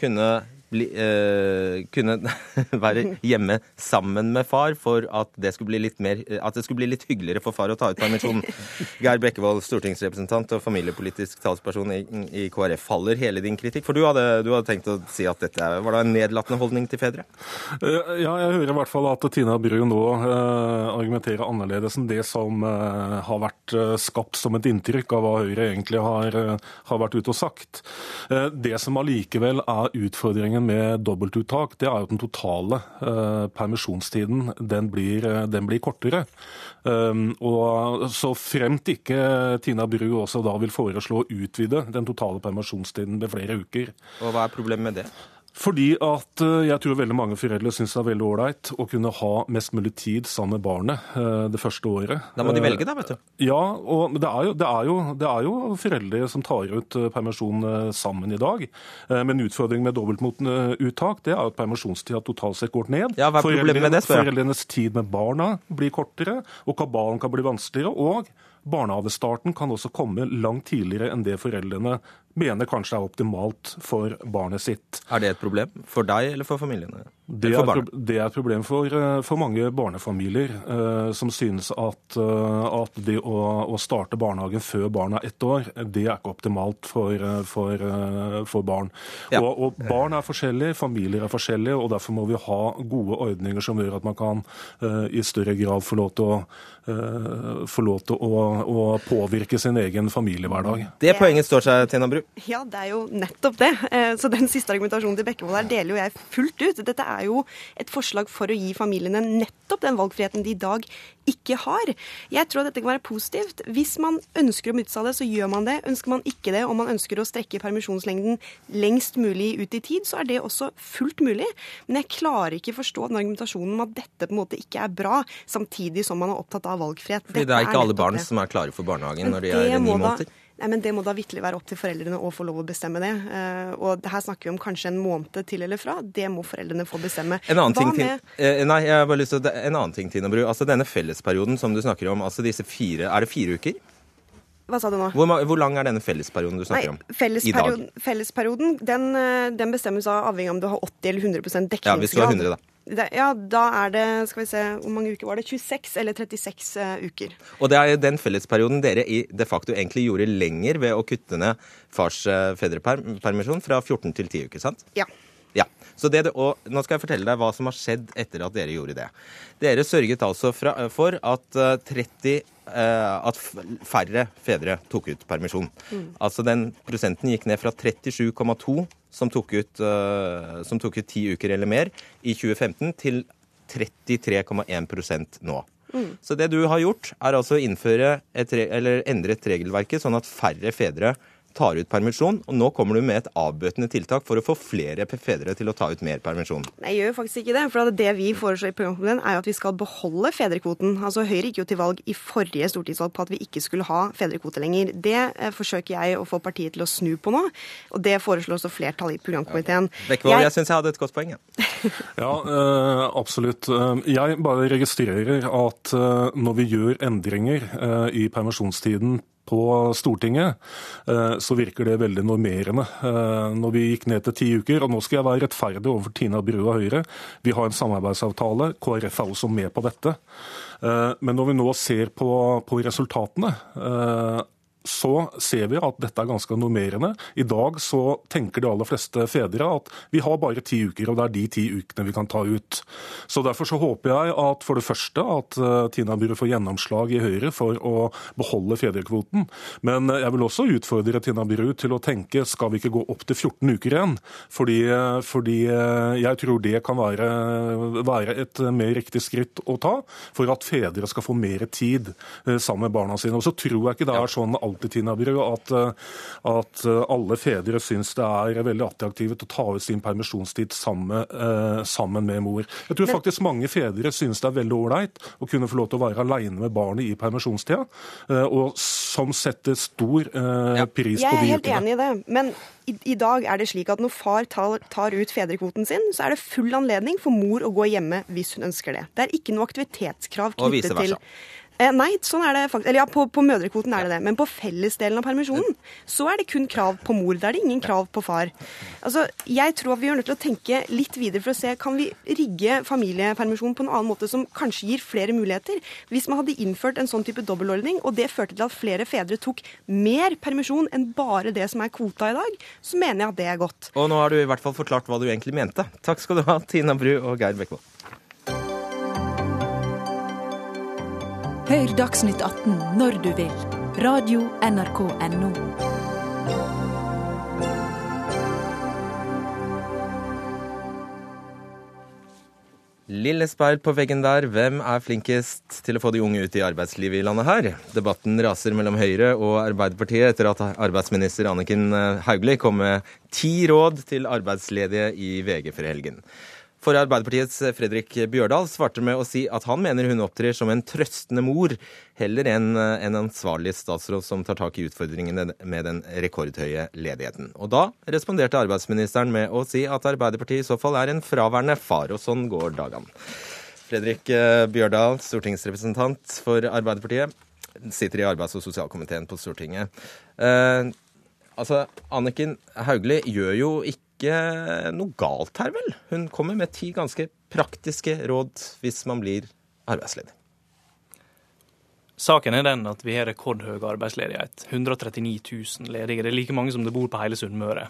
kunne bli, eh, kunne være hjemme sammen med far for at det, skulle bli litt mer, at det skulle bli litt hyggeligere for far å ta ut permisjonen. Geir Bekkevold, stortingsrepresentant og familiepolitisk talsperson i, i, KrF. Faller hele din kritikk? For du hadde, du hadde tenkt å si at dette var da en nedlatende holdning til fedre? Eh, ja, jeg hører i hvert fall at Tina Bru nå argumenterer annerledes enn det som har vært skapt som et inntrykk av hva Høyre egentlig har, har vært ute og sagt. det som allikevel er utfordringen utfordringen med dobbeltuttak det er jo at den totale eh, permisjonstiden den blir, eh, den blir kortere. Um, og Så fremt ikke Tina Bru også da vil foreslå å utvide den totale permisjonstiden med flere uker. Og Hva er problemet med det? Fordi at eh, jeg tror veldig mange foreldre syns det er veldig ålreit å kunne ha mest mulig tid sammen med barnet eh, det første året. Da må de velge, da, vet du. Eh, ja, og det er jo, det er jo, det er jo foreldre som tar ut permisjon sammen i dag. Men utfordringen med dobbeltuttak det er at permisjonstida totalt sett går ned. Ja, hva er problemet med det, spør jeg? Foreldrenes tid med barna blir kortere, og kabalen kan bli vanskeligere. og Barnehavestarten kan også komme langt tidligere enn det foreldrene mener kanskje er optimalt for barnet sitt. Er det et problem for deg eller for familiene? Det er, det er, et problem for, eh, for mange barnefamilier eh, som synes at, uh, at det å, å, starte barnehagen før barna er ett år, det er ikke optimalt for, for, for barn. Ja. Og, og, Barn er forskjellige, familier er forskjellige, og derfor må vi ha gode ordninger som gjør at man kan i større grad få lov til å, få lov til å, å påvirke sin egen familiehverdag. Det poenget står seg, Tina Bru. Ja, det er jo nettopp det. Så den siste argumentasjonen til Bekkevold her deler jo jeg fullt ut. Dette er er jo et forslag for å gi familiene nettopp den valgfriheten de i dag ikke har. Jeg tror at dette kan være positivt. Hvis man ønsker å benytte det, så gjør man det. Ønsker man ikke det, og man ønsker å strekke permisjonslengden lengst mulig ut i tid, så er det også fullt mulig. Men jeg klarer ikke forstå den argumentasjonen om at dette på en måte ikke er bra, samtidig som man er opptatt av valgfrihet. Fordi det er ikke alle barn det. som er klare for barnehagen når de er ni måneder? Nei, men Det må da vitterlig være opp til foreldrene å få lov å bestemme det. Uh, og her snakker vi om kanskje en måned til eller fra. Det må foreldrene få bestemme. En annen, ting, med... uh, nei, jeg har bare lyst til, en annen ting, Tina Bru. Altså Denne fellesperioden som du snakker om, altså disse fire, er det fire uker? Hva sa du nå? Hvor, hvor, lang er denne fellesperioden du snakker Nei, fellesperioden, om? Fellesperioden den, eh, den bestemmes av avhengig av om du har 80 eller 100 dekningsgrad. Ja, hvis du har 100, da. Ja, da er det skal vi se, hvor mange uker var det? 26 eller 36 uh, eh, uker. Og det er den fellesperioden dere i de facto egentlig gjorde lenger ved å kutte ned fars uh, fedrepermisjon fra 14 til 10 uker, sant? Ja. Ja, det, og Nå skal jeg fortelle deg hva som har skjedd etter at dere gjorde det. Dere sørget altså fra, for at, 30, uh, at færre fedre tok ut permisjon. Mm. Altså den prosenten gikk ned fra 37,2 som tok, ut, uh, som tok ut ti uker eller mer i 2015, til 33,1 nå. Mm. Så det du har gjort, er altså å endre et, endre regelverket sånn at færre fedre tar ut permisjon, og nå kommer du med et avbøtende tiltak for å få flere fedre til å ta ut mer permisjon. Nei, jeg gjør faktisk ikke det. For det vi foreslår i programkomiteen, er at vi skal beholde fedrekvoten. Altså Høyre gikk jo til valg i forrige stortingsvalg på at vi ikke skulle ha fedrekvote lenger. Det eh, forsøker jeg å få partiet til å snu på nå, og det foreslår også flertallet i programkomiteen. Bekkevold, jeg, jeg syns jeg hadde et godt poeng. Ja, ja øh, absolutt. Eh, jeg bare registrerer at øh, når vi gjør endringer øh, i permisjonstiden på Stortinget, eh, så virker det veldig normerende. Eh, når vi gikk ned til ti uker, og nå skal jeg være rettferdig overfor Tina Bru og Høyre, vi har en samarbeidsavtale, KrF er også med på dette. Eh, men når vi nå ser på, på resultatene så ser vi at dette er ganske normerende. I dag så tenker de aller fleste fedre at vi har bare ti uker, og det er de ti ukene vi kan ta ut. Så Derfor så håper jeg at for det første at uh, Tina Bru får gjennomslag i Høyre for å beholde fedrekvoten. Men jeg vil også utfordre Tina Bru til å tenke skal vi ikke gå opp til 14 uker igjen? Fordi, fordi jeg tror det kan være, være, et mer riktig skritt å ta for at fedre skal få mer tid sammen med barna sine. Og så tror jeg ikke det er sånn alltid, Tina Bru, at, at alle fedre syns det er veldig attraktivt å ta ut sin permisjonstid sammen, sammen med mor. Jeg tror faktisk mange fedre synes det er veldig ålreit å kunne få lov til å være alene med barnet i permisjonstida, eh, og som setter stor eh, pris på de ukene. Jeg er helt enig i det, men i, i, dag er det slik at når far tar, tar, ut fedrekvoten sin, så er det full anledning for mor å gå hjemme hvis hun ønsker det. Det er ikke noe aktivitetskrav knyttet til Eh, nei, sånn er det faktisk. Eller ja, på, på mødrekvoten er det det. Men på fellesdelen av permisjonen så er det kun krav på mor. Da er det ingen krav på far. Altså, Jeg tror vi er nødt til å tenke litt videre for å se kan vi rigge familiepermisjonen på en annen måte som kanskje gir flere muligheter. Hvis man hadde innført en sånn type dobbeltordning, og det førte til at flere fedre tok mer permisjon enn bare det som er kvota i dag, så mener jeg at det er godt. Og nå har du i hvert fall forklart hva du egentlig mente. Takk skal du ha, Tina Bru og Geir Bekkevold. Hør Dagsnytt 18 når du vil. Radio NRK Radio.nrk.no. Lille speil på veggen der, hvem er flinkest til å få de unge ut i arbeidslivet i landet her? Debatten raser mellom Høyre og Arbeiderpartiet etter at arbeidsminister Anniken Hauglie kom med ti råd til arbeidsledige i VG for helgen. For Arbeiderpartiets Fredrik Bjørdal svarte med å si at han mener hun opptrer som en trøstende mor, heller enn en ansvarlig statsråd som tar tak i utfordringene med den rekordhøye ledigheten. Og da responderte arbeidsministeren med å si at Arbeiderpartiet i så fall er en fraværende far, og sånn går dagene. Fredrik eh, Bjørdal, stortingsrepresentant for Arbeiderpartiet, sitter i arbeids- og sosialkomiteen på Stortinget. Eh, altså, Anniken Hauglie gjør jo ikke ikke noe galt her, vel? Hun kommer med ti ganske praktiske råd hvis man blir arbeidsledig. Saken er den at vi har rekordhøy arbeidsledighet. 139 000 ledige. Det er like mange som det bor på hele Sunnmøre.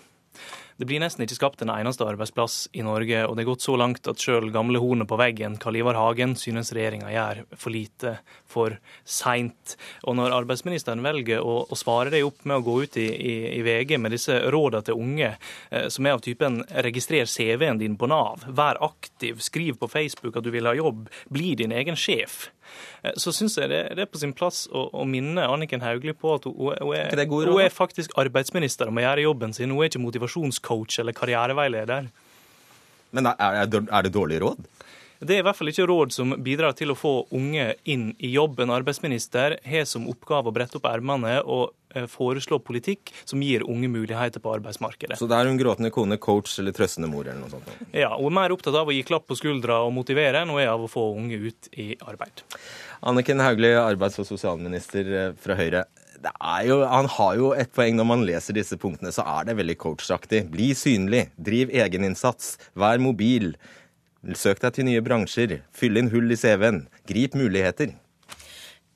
Det blir nesten ikke skapt en eneste arbeidsplass i Norge, og det er gått så langt at sjøl gamle hornet på veggen, Karl Ivar Hagen, synes regjeringa gjør for lite for seint. Og når arbeidsministeren velger å, å, svare det opp med å gå ut i, i, i VG med disse rådene til unge, eh, som er av typen registrer CV-en din på Nav, vær aktiv, skriv på Facebook at du vil ha jobb, bli din egen sjef. Eh, så syns jeg det, det, er på sin plass å, å minne Anniken Hauglie på at hun, hun, er, er hun, er, faktisk arbeidsminister og må gjøre jobben sin. Hun er ikke motivasjonscoach eller karriereveileder. Men er, er det dårlig råd? Det er i hvert fall ikke råd som bidrar til å få unge inn i jobb. En arbeidsminister har som oppgave å brette opp ermene og eh, foreslå politikk som gir unge muligheter på arbeidsmarkedet. Så det er hun gråtende kone, coach eller trøstende mor eller noe sånt? Ja, hun er mer opptatt av å gi klapp på skuldra og motivere enn hun er av å få unge ut i arbeid. Anniken Hauglie, arbeids- og sosialminister eh, fra Høyre. Jo, han har jo et poeng når man leser disse punktene, så er det veldig coachaktig. Bli synlig, driv egeninnsats, vær mobil. Søk deg til nye bransjer. Fyll inn hull i CV-en. Grip muligheter.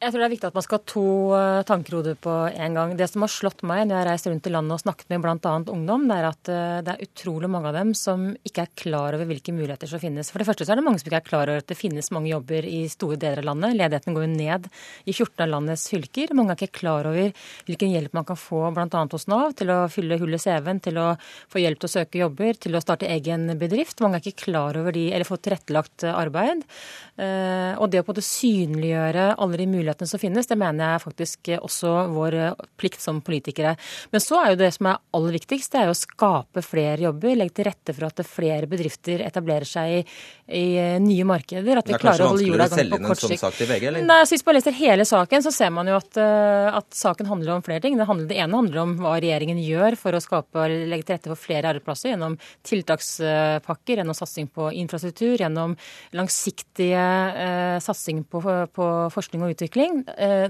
Jeg tror det er viktig at man skal ha to eh, tanker på en gang. Det som har slått meg når jeg har reist rundt i landet og snakket med bl.a. ungdom, det er at eh, det er utrolig mange av dem som ikke er klar over hvilke muligheter som finnes. For det første så er det mange som ikke er klar over at det finnes mange jobber i store deler av landet. Ledigheten går jo ned i 14 av landets fylker. Mange er ikke klar over hvilken hjelp man kan få bl.a. hos Nav til å fylle hull i CV-en, til å få hjelp til å søke jobber, til å starte egen bedrift. Mange er ikke klar over de, eller få tilrettelagt arbeid. Eh, og det å både synliggjøre alle de mulighetene mulighetene som finnes. Det mener jeg faktisk også vår plikt som politikere. Men så er jo det som er aller viktigst, det er jo å skape flere jobber. Legge til rette for at flere bedrifter etablerer seg i, i nye markeder. At vi klarer å holde hjula i gang på kort sikt. Til VG, eller? Nei, Hvis man leser hele saken, så ser man jo at, eh, at saken handler om flere ting. Det, handler, det, ene handler om hva regjeringen gjør for å skape og legge til rette for flere arbeidsplasser gjennom tiltakspakker, gjennom satsing på infrastruktur, gjennom langsiktige eh, satsing på, på forskning og utvikling omstilling. Eh,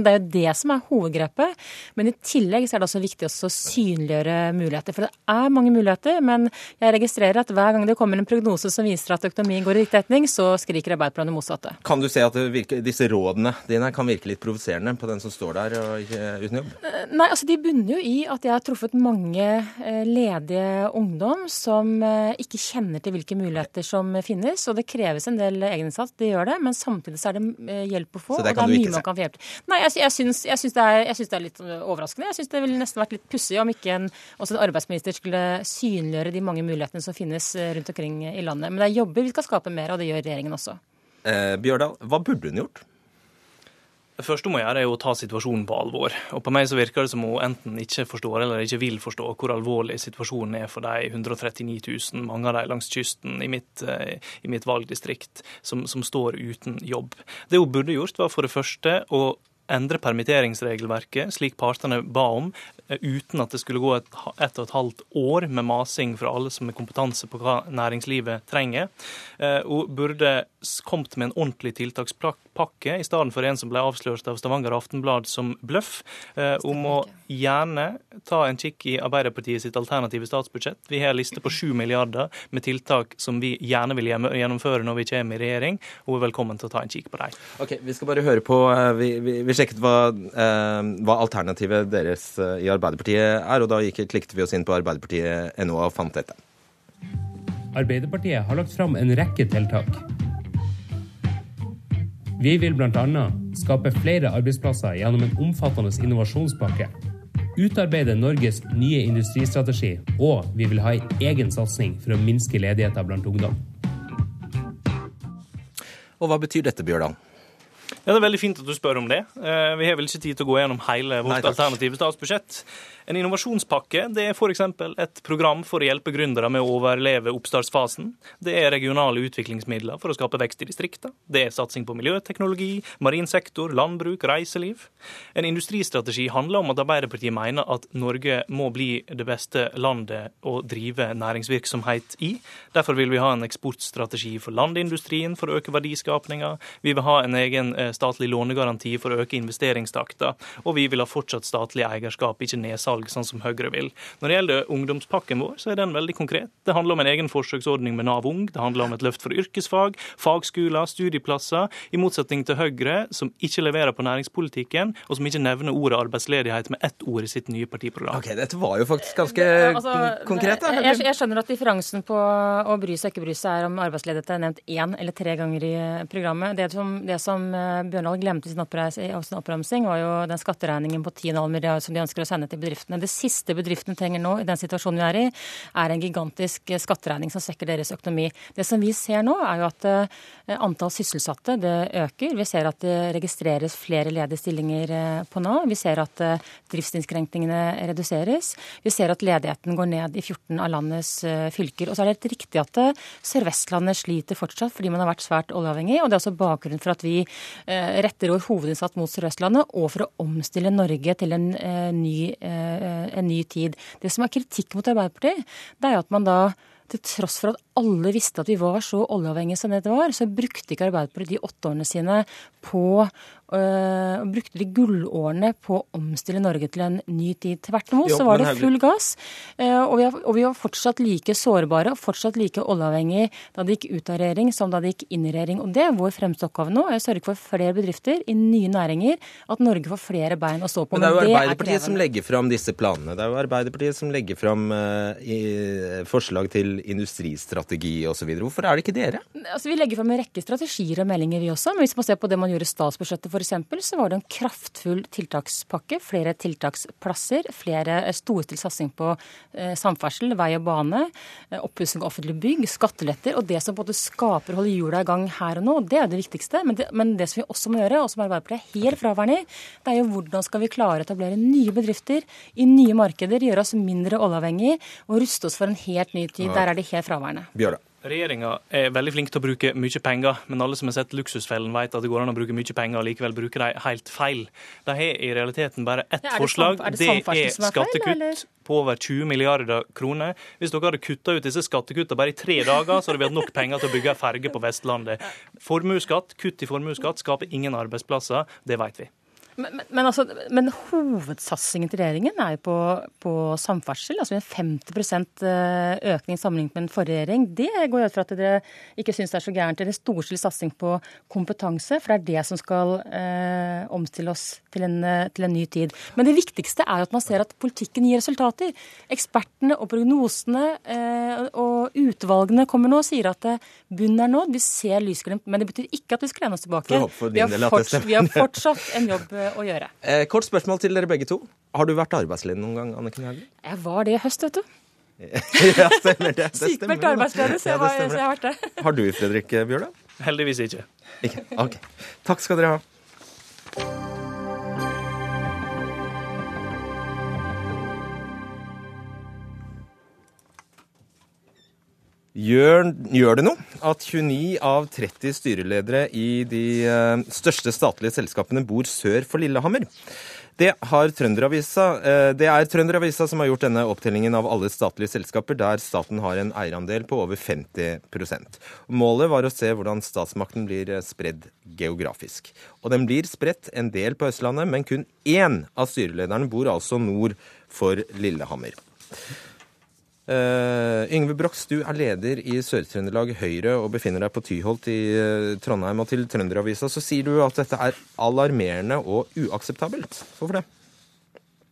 det er jo det som er hovedgrepet. Men i tillegg så er det også viktig å synliggjøre muligheter. For det er mange muligheter, men jeg registrerer at hver gang det kommer en prognose som viser at økonomien går i riktig retning, så skriker Arbeiderpartiet det motsatte. Kan du se at virker, disse rådene dine kan virke litt provoserende på den som står der og uten jobb? Nei, altså de bunner jo i at jeg har truffet mange ledige ungdom som ikke kjenner til hvilke muligheter som finnes. Og det kreves en del egeninnsats, det gjør det. Men samtidig så er det eh, hjelp å få. Så det det er mye man kan få hjelp til. Nei, jeg, jeg, syns, jeg, syns det er, jeg, syns, det er, litt eh, overraskende. Jeg syns det ville nesten vært litt pussig om ikke en, også en arbeidsminister skulle synliggjøre de mange mulighetene som finnes eh, rundt omkring i landet. Men det er jobber vi skal skape mer, og det gjør regjeringen også. Eh, Bjørdal, hva burde hun gjort? Det første hun må gjøre, er å ta situasjonen på alvor. Og På meg så virker det som hun enten ikke forstår eller ikke vil forstå hvor alvorlig situasjonen er for de 139 000, mange av de langs kysten i mitt, eh, i mitt valgdistrikt, som, som, står uten jobb. Det hun burde gjort, var for det første å endre permitteringsregelverket slik partene ba om, uten at det skulle gå et, et og et halvt år med masing fra alle som har kompetanse på hva næringslivet trenger. Hun eh, burde kommet med en ordentlig tiltakspakke, i stedet for en som ble avslørt av Stavanger Aftenblad som bløff. Eh, hun må gjerne ta en kikk i Arbeiderpartiet sitt alternative statsbudsjett. Vi har en liste på 7 milliarder med tiltak som vi gjerne vil gjennomføre når vi kommer i regjering. Hun er velkommen til å ta en kikk på dem. Ok, Vi skal bare høre på Vi, vi, vi sjekket hva, eh, hva, alternativet deres eh, i Arbeiderpartiet er, og da gikk, klikket vi oss inn på arbeiderpartiet.no og fant dette. Arbeiderpartiet har lagt fram en rekke tiltak. Vi vil bl.a. skape flere arbeidsplasser gjennom en omfattende innovasjonspakke. Utarbeide Norges nye industristrategi, og vi vil ha en egen satsing for å minske ledigheten blant ungdom. Og hva betyr dette, Bjørdal? Ja, Det er veldig fint at du spør om det. Eh, vi har vel ikke tid til å gå gjennom hele vårt alternative statsbudsjett. En innovasjonspakke det er f.eks. et program for å hjelpe gründere med å overleve oppstartsfasen. Det er regionale utviklingsmidler for å skape vekst i distriktene. Det er satsing på miljøteknologi, marin sektor, landbruk, reiseliv. En industristrategi handler om at Arbeiderpartiet mener at Norge må bli det beste landet å drive næringsvirksomhet i. Derfor vil vi ha en eksportstrategi for landindustrien for å øke verdiskapninga. Vi vil ha en egen eh, statlig lånegaranti for å øke investeringstakta. Og vi vil ha fortsatt statlig eierskap, ikke nedsalg salg, sånn som Høyre vil. Når det gjelder ungdomspakken vår, så er den veldig konkret. Det handler om en egen forsøksordning med Nav Ung. Det handler om et løft for yrkesfag, fagskoler, studieplasser. I motsetning til Høyre, som ikke leverer på næringspolitikken, og som ikke nevner ordet arbeidsledighet med ett ord i sitt nye partiprogram. Ok, Dette var jo faktisk ganske altså, konkret. da. Jeg, jeg, skjønner at differansen på å bry seg og ikke bry seg er om arbeidsledighet er nevnt én eller tre ganger i programmet. Det som, det som eh, Bjørndal glemte i sin oppramsing, var jo den skatteregningen på 10,5 milliarder som de ønsker å sende til bedriftene bedriftene. Det siste bedriftene trenger nå, i den situasjonen vi er i, er en gigantisk skatteregning som svekker deres økonomi. Det som vi ser nå, er jo at eh, antall sysselsatte det øker. Vi ser at det registreres flere ledige stillinger eh, på Nav. Vi ser at eh, driftsinnskrenkningene reduseres. Vi ser at ledigheten går ned i 14 av landets fylker. Og så er det helt riktig at Sør-Vestlandet sliter fortsatt fordi man har vært svært oljeavhengig. Og det er også bakgrunnen for at vi retter vår hovedinnsats mot Sør-Vestlandet og for å omstille Norge til en ny Eh, en ny tid. Det som er kritikk mot Arbeiderpartiet, det er at man da til tross for at alle visste at vi var så oljeavhengige som det var, så brukte ikke Arbeiderpartiet de åtte årene sine på øh, Brukte de gullårene på å omstille Norge til en ny tid. Tvert imot så var det full gass. Øh, og, vi og, var fortsatt like sårbare og fortsatt like oljeavhengige da det gikk ut av regjering som da det gikk inn i regjering. Og det er vår fremste oppgave nå, å sørge for flere bedrifter i nye næringer, at Norge får flere bein å stå på. Men det er jo Arbeiderpartiet er som legger fram disse planene. Det er jo Arbeiderpartiet som legger fram øh, forslag til industristrategi osv. Hvorfor er det ikke dere? Altså, vi legger fram en rekke strategier og meldinger, vi også. Men hvis man ser på det man gjorde i statsbudsjettet f.eks., så var det en kraftfull tiltakspakke. Flere tiltaksplasser, flere eh, storstilt satsing på eh, samferdsel, vei og bane, eh, oppussing av offentlige bygg, skatteletter. Og det som både skaper og holder hjula i gang her og nå, det er det viktigste. Men det, men det som vi også må gjøre, og som Arbeiderpartiet er helt fraværende i, det er jo hvordan skal vi klare å etablere nye bedrifter i nye markeder, gjøre oss mindre oljeavhengig og ruste oss for en helt ny tid. Der er de helt fraværende. Bjørda. Regjeringa er veldig flink til å bruke mye penger, men alle som har sett Luksusfellen vet at det går an å bruke mye penger og likevel bruke de helt feil. De har i realiteten bare ett Ja, forslag. er det det er skattekutt eller? på over 20 milliarder kroner. Hvis dere hadde kutta ut disse skattekuttene bare i tre dager, så hadde vi hatt nok penger til å bygge ei ferge på Vestlandet. Formuesskatt, kutt i formuesskatt skaper ingen arbeidsplasser, det vet vi. Men, men, men, altså, men hovedsatsingen til regjeringen er jo på, på samferdsel. altså En 50 økning sammenlignet med den forrige regjering. Det går jo ut fra at dere ikke syns det er så gærent. Eller storstilt satsing på kompetanse, for det er det som skal eh, omstille oss til en, eh, til en ny tid. Men det viktigste er jo at man ser at politikken gir resultater. Ekspertene og prognosene eh, og utvalgene kommer nå og sier at eh, bunnen er nådd. Vi ser lysglimt, men det betyr ikke at vi skal lene oss tilbake. Vi har, del at det forts stemmer. vi har fortsatt en jobb eh, å gjøre. Eh, kort spørsmål til dere begge to. Har du vært arbeidsledig noen gang, Anniken Hauglie? Jeg var det i høst, vet du. ja, stemmer det. det da. arbeidsledig, så Ja, så jeg har vært det. Har du, Fredrik Bjørla? Heldigvis ikke. Ikke? Ok. Takk skal dere ha. Gjør, gjør det noe at 29 av 30 styreledere i de eh, største statlige selskapene bor sør for Lillehammer? Det, Trønderavisa, eh, det er Trønderavisa som har gjort denne opptellingen av alle statlige selskaper der staten har en eierandel på over 50% Målet var å se hvordan statsmakten blir eh, spredd geografisk. Og den blir spredt en del på Østlandet, men kun én av styrelederne bor altså nord for Lillehammer. Uh, Yngve Brox, du er leder i Sør-Trøndelag Høyre og befinner deg på Tyholt i uh, Trondheim. Og til Trønderavisa så sier du at dette er alarmerende og uakseptabelt. Hvorfor det?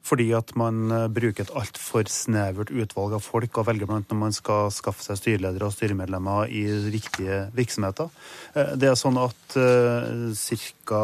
Fordi at man eh, bruker et altfor snevert utvalg av folk og velger blant når man skal skaffe seg styreledere og styremedlemmer i riktige virksomheter. Det er sånn at ca.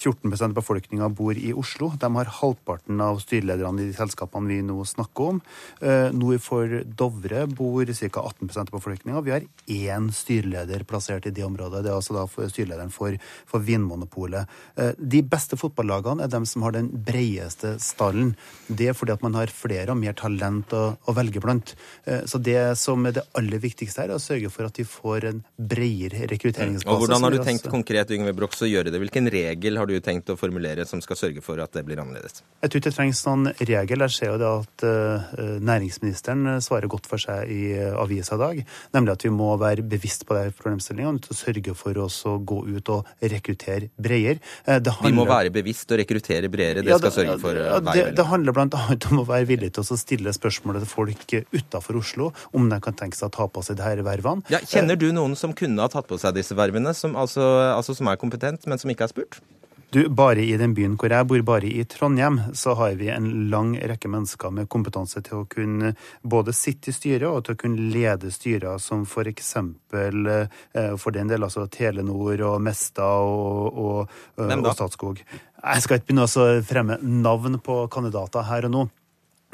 14% av befolkninga bor i Oslo. De har halvparten av styrelederne i de selskapene vi nå snakker om. Eh, Nord for Dovre bor ca. 18% av befolkninga. Vi har én styreleder plassert i det området. Det er altså da styrelederen for, for Vinmonopolet. Eh, De beste fotballagene er dem som har den bredeste stallen. Det er fordi at man har flere og mer talent å, å velge blant. Eh, Så det som er det aller viktigste her, er å sørge for at de får en bredere rekrutteringsbase. Og hvordan har du tenkt konkret Yngve Brox, å gjøre det? Hvilken regel har du tenkt å formulere som skal sørge for at det blir annerledes? Jeg tror ikke det trengs noen regel. Jeg ser jo det at eh, næringsministeren svarer godt for seg i eh, avisa i dag, nemlig at vi må være bevisst på de problemstillingene og sørge for oss å gå ut og rekruttere bredere. Handler... Vi må være bevisst og rekruttere bredere. Det Ja, skal sørge for ja, eh, det, det handler bl.a. om å være villig til å stille spørsmålet til folk utafor Oslo om de kan tenke seg å ta på seg disse vervene. Ja, kjenner du noen som kunne ha tatt på seg disse vervene, som, altså, altså, som er kompetent, men som ikke er spurt? Du, Bare i den byen hvor jeg bor, bare i Trondheim, så har vi en lang rekke mennesker med kompetanse til å kunne både sitte i styret og til å kunne lede styrer som f.eks. For, for den del altså Telenor og Mesta og, og, og Statskog. Jeg skal ikke begynne å fremme navn på kandidater her og nå.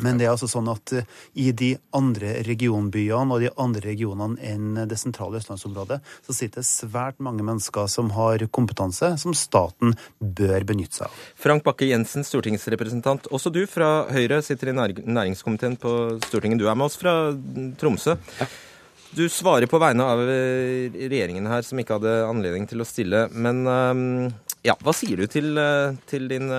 Men det er altså sånn at eh, i de andre regionbyene og de andre regionene enn det sentrale østlandsområdet, så sitter det svært mange mennesker som har kompetanse som staten bør benytte seg av. Frank Bakke-Jensen, stortingsrepresentant. Også du fra Høyre sitter i næringskomiteen på Stortinget. Du er med oss fra Tromsø. Du svarer på vegne av eh, regjeringen her, som ikke hadde anledning til å stille. Men eh, ja, hva sier du til, eh, til din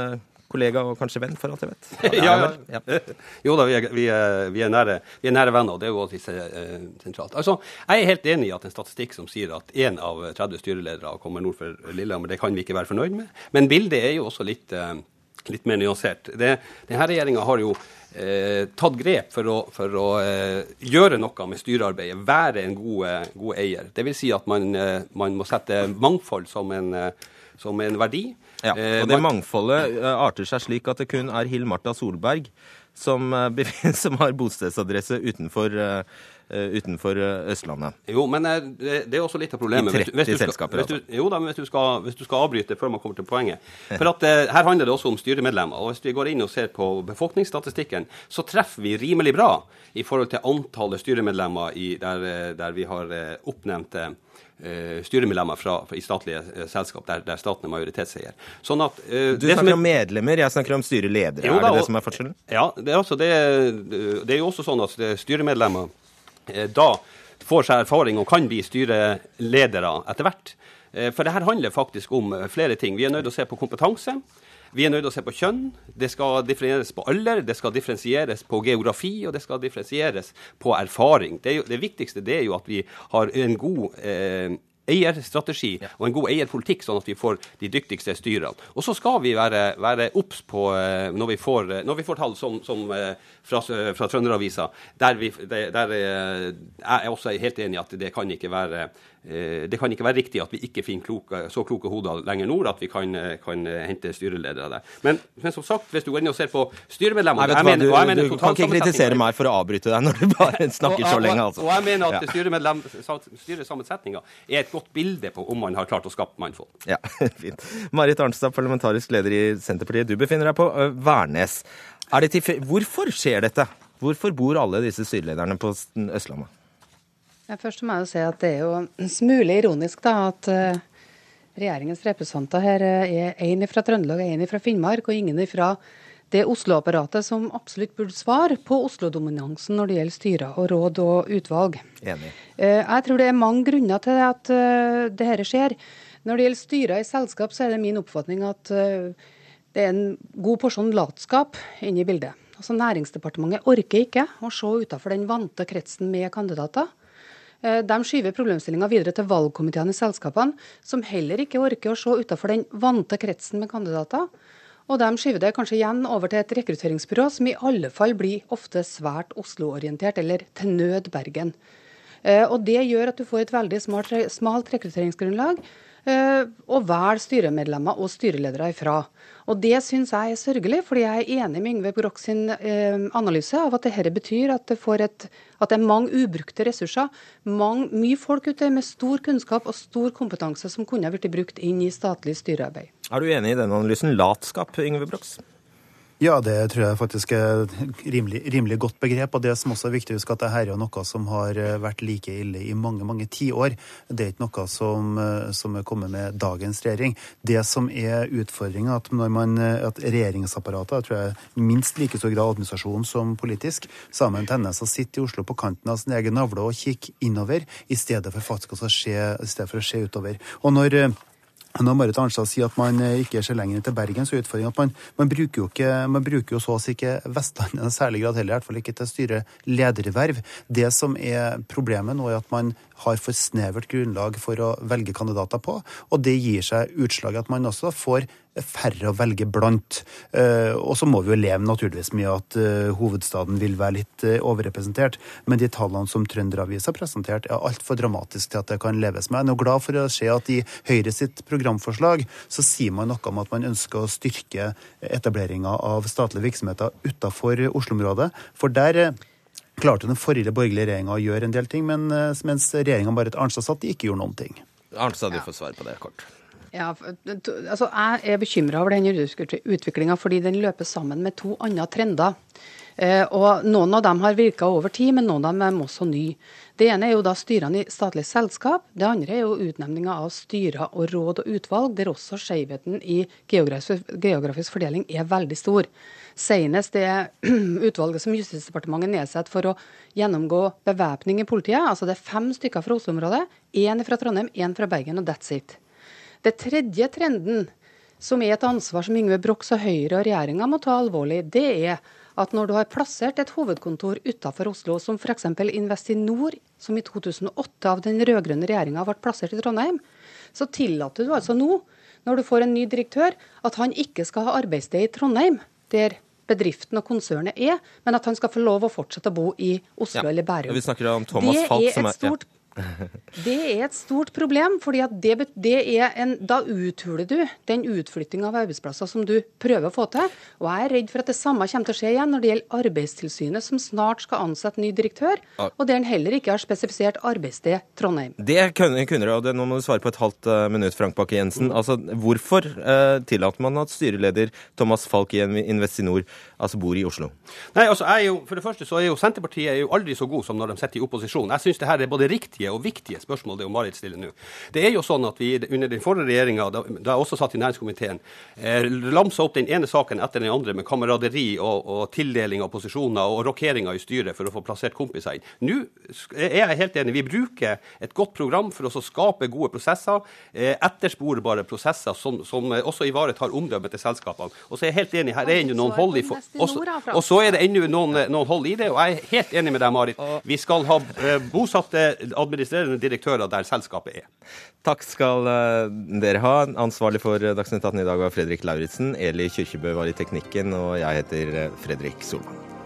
kollega og kanskje venn, for alt jeg vet? Ja, Ja, ja. Jo da, vi er, vi er, vi er, nære, vi er nære venner, og det er jo alltid eh, sentralt. Altså, jeg er helt enig i at en statistikk som sier at én av 30 styreledere kommer nord for Lillehammer, det kan vi ikke være fornøyd med. Men bildet er jo også litt, eh, litt mer nyansert. Det, denne regjeringa har jo eh, tatt grep for å, for å eh, gjøre noe med styrearbeidet, være en god, god eier. Det vil si at man, eh, man må sette mangfold som en, eh, som en verdi. Ja, Eh, og det man- mangfoldet eh, arter seg slik at det kun er Hill Marta Solberg som, eh, som har bostedsadresse utenfor, utenfor Østlandet. Jo, men det, er også litt av problemet. I Hvis du- 30 hvis du skal- selskaper, hvis du, altså. Jo da, men hvis du, skal, hvis du skal avbryte før man kommer til poenget. For at Her handler det også om styremedlemmer. og Hvis vi går inn og ser på befolkningsstatistikken, så treffer vi rimelig bra i forhold til antallet styremedlemmer i, der, der vi har oppnevnt styremedlemmer fra, i statlige eh, selskap der, der staten er majoritetseier. Sånn at, uh, Du snakker er- om medlemmer, jeg snakker om styreledere. Jo er det det som er forskjellen? Ja, det er, også, det, det er jo også sånn at er styremedlemmer eh, da får seg erfaring og kan bli styreledere etter hvert. Eh, for det her handler faktisk om flere ting. Vi er nødt til å se på kompetanse. Vi er nødt til å se på kjønn. Det skal differensieres på alder, det skal differensieres på geografi, og det skal differensieres på erfaring. Det, jo, det viktigste det er jo at vi har en god eh, eierstrategi og en god eierpolitikk, sånn at vi får de dyktigste styrene. Og så skal vi være obs på, eh, når vi, får, eh, når vi får, tall som, som eh, fra, fra Trønderavisa, der, vi, der, jeg er også helt enig i at det kan ikke være det kan ikke være riktig at vi ikke finner kloke, så kloke hoder lenger nord at vi kan, kan hente styreledere der. Men, men, som sagt, hvis du går inn og ser på styremedlemmene Nei, du, mener, du, du kan ikke kritisere meg for å avbryte deg når du bare snakker og, så lenge. Altså. Og, jeg mener at ja. styresammensetninga er et godt bilde på om man har klart å skape mangfold. Ja, fint. Marit Arnstad, parlamentarisk leder i Senterpartiet. Du befinner deg på Værnes. Hvorfor skjer dette? Hvorfor bor alle disse styrelederne på Østlandet? Først må jeg jo si at Det er jo en smule ironisk da, at uh, regjeringens representanter her er én fra Trøndelag og én fra Finnmark, og ingen fra det Oslo-apparatet som absolutt burde svare på Oslo-dominansen når det gjelder styrer og råd og utvalg. Enig. Uh, jeg tror det er mange grunner til at dette skjer. Når det gjelder styrer i selskap, så er det min oppfatning at det er en god porsjon latskap inne i bildet. Altså Næringsdepartementet orker ikke å se utenfor den vante kretsen med kandidater. Eh, de skyver problemstillinga videre til valgkomiteene i selskapene, som heller ikke orker å se utenfor den vante kretsen med kandidater. Og de skyver det kanskje igjen over til et rekrutteringsbyrå som i alle fall blir ofte svært Oslo-orientert, eller til nød Bergen. Eh, og Det gjør at du får et veldig smalt, rekrutteringsgrunnlag eh, å velge styremedlemmer og styreledere ifra. Og Det syns jeg er sørgelig, fordi jeg er enig med Yngve Broch sin eh, analyse av at dette betyr at det, et, at det er mange ubrukte ressurser. Mange, mye folk ute med stor kunnskap og stor kompetanse som kunne blitt brukt inn i statlig styrearbeid. Er du enig i denne analysen? Latskap, Yngve Brox? Ja, det tror jeg faktisk er et rimelig, rimelig, godt begrep. Og det som også er viktig å huske, at dette er noe som har eh, vært like ille i mange mange tiår. Det er ikke noe som, eh, som er kommet med dagens regjering. Det som er utfordringa, at eh, at regjeringsapparatet, jeg tror jeg minst like stor grad administrasjon som politisk, sammen med man en tendens å sitte i Oslo på kanten av sin egen navle og kikke innover, i stedet for faktisk å se, i stedet for å se utover. Og når når Marit Arnstad sier at man eh, ikke ser lenger til Bergen, så er utfordringen at man, man, bruker jo ikke, man bruker jo så å si ikke Vestlandet i særlig grad heller, i hvert fall ikke til å styre lederverv. Det som er problemet nå, er at man har for snevert grunnlag for å velge kandidater på, og det gir seg utslag at man også får færre å velge blant. Eh, og så må vi jo leve naturligvis med at eh, hovedstaden vil være litt overrepresentert, men de tallene som Trønderavisa har presentert, er altfor dramatiske til at det kan leves med. Jeg er glad for å se at i Høyre sitt programforslag så sier man noe om at man ønsker å styrke etableringa av statlige virksomheter utenfor Oslo-området. For der klarte den forrige borgerlige regjeringa å gjøre en del ting, men, eh, mens regjeringa Marit Arnstad satt, de ikke gjorde noen ting. Arnstad, du får svar på det kort. Ja, altså Jeg er bekymra over denne utviklinga fordi den løper sammen med to andre trender. Eh, og Noen av dem har virka over tid, men noen av dem er også nye. Det ene er jo da styrene i statlige selskap. Det andre er jo utnevninga av styrer og råd og utvalg, der også skjevheten i geografisk, geografisk fordeling er veldig stor. Senest det utvalget som Justisdepartementet nedsetter for å gjennomgå bevæpning i politiet. altså Det er fem stykker fra Oslo-området, én fra Trondheim, én fra Bergen, og that's it. Det tredje trenden, som er et ansvar som Yngve Brox og Høyre og regjeringa må ta alvorlig, det er at når du har plassert et hovedkontor utenfor Oslo, som f.eks. Investinor, som i 2008 av den rød-grønne regjeringa ble plassert i Trondheim, så tillater du altså nå, når du får en ny direktør, at han ikke skal ha arbeidssted i Trondheim, der bedriften og konsernet er, men at han skal få lov å fortsette å bo i Oslo ja. eller Bærum. Vi snakker om Thomas Falk, som er, stort, det er et stort problem, fordi det, det en, da uthuler du den utflyttinga av arbeidsplasser som du prøver å få til. Og jeg er redd for at det samme kommer til å skje igjen når det gjelder Arbeidstilsynet, som snart skal ansette ny direktør, og der en heller ikke har spesifisert arbeidssted Trondheim. Det kunne, kunne og det, Nå må du svare på et halvt uh, minutt, Frank Bakke-Jensen. Altså, hvorfor eh, tillater man at styreleder Thomas Falk i Investinor altså bor i Oslo? Nei, altså, jeg er jo, For det første så er jo Senterpartiet er jo aldri så god som når de sitter i opposisjon. Jeg syns det her er både riktige vesentlige og viktige spørsmål det Marit stiller nå. Det er jo sånn at vi under den forrige regjeringa, da, da jeg også satt i næringskomiteen, eh, lamsa opp den ene saken etter den andre med kameraderi og, og tildeling av posisjoner og rokeringer i styret for å få plassert kompiser inn. Nå er jeg helt enig. Vi bruker et godt program for å skape gode prosesser, eh, ettersporbare prosesser som, som også ivaretar omdømmet til selskapene. Og så er jeg helt enig, her er ennå noen hold i for, også, og så er det ennå noen, noen hold i det. og jeg er helt enig med deg, Marit. Vi skal ha eh, bosatte administrerende direktører der selskapet er. Takk skal eh, dere ha. Ansvarlig for Dagsnytt 18 i dag var Fredrik Lauritzen. Eli Kyrkjebø var i teknikken, og jeg heter Fredrik Solvang.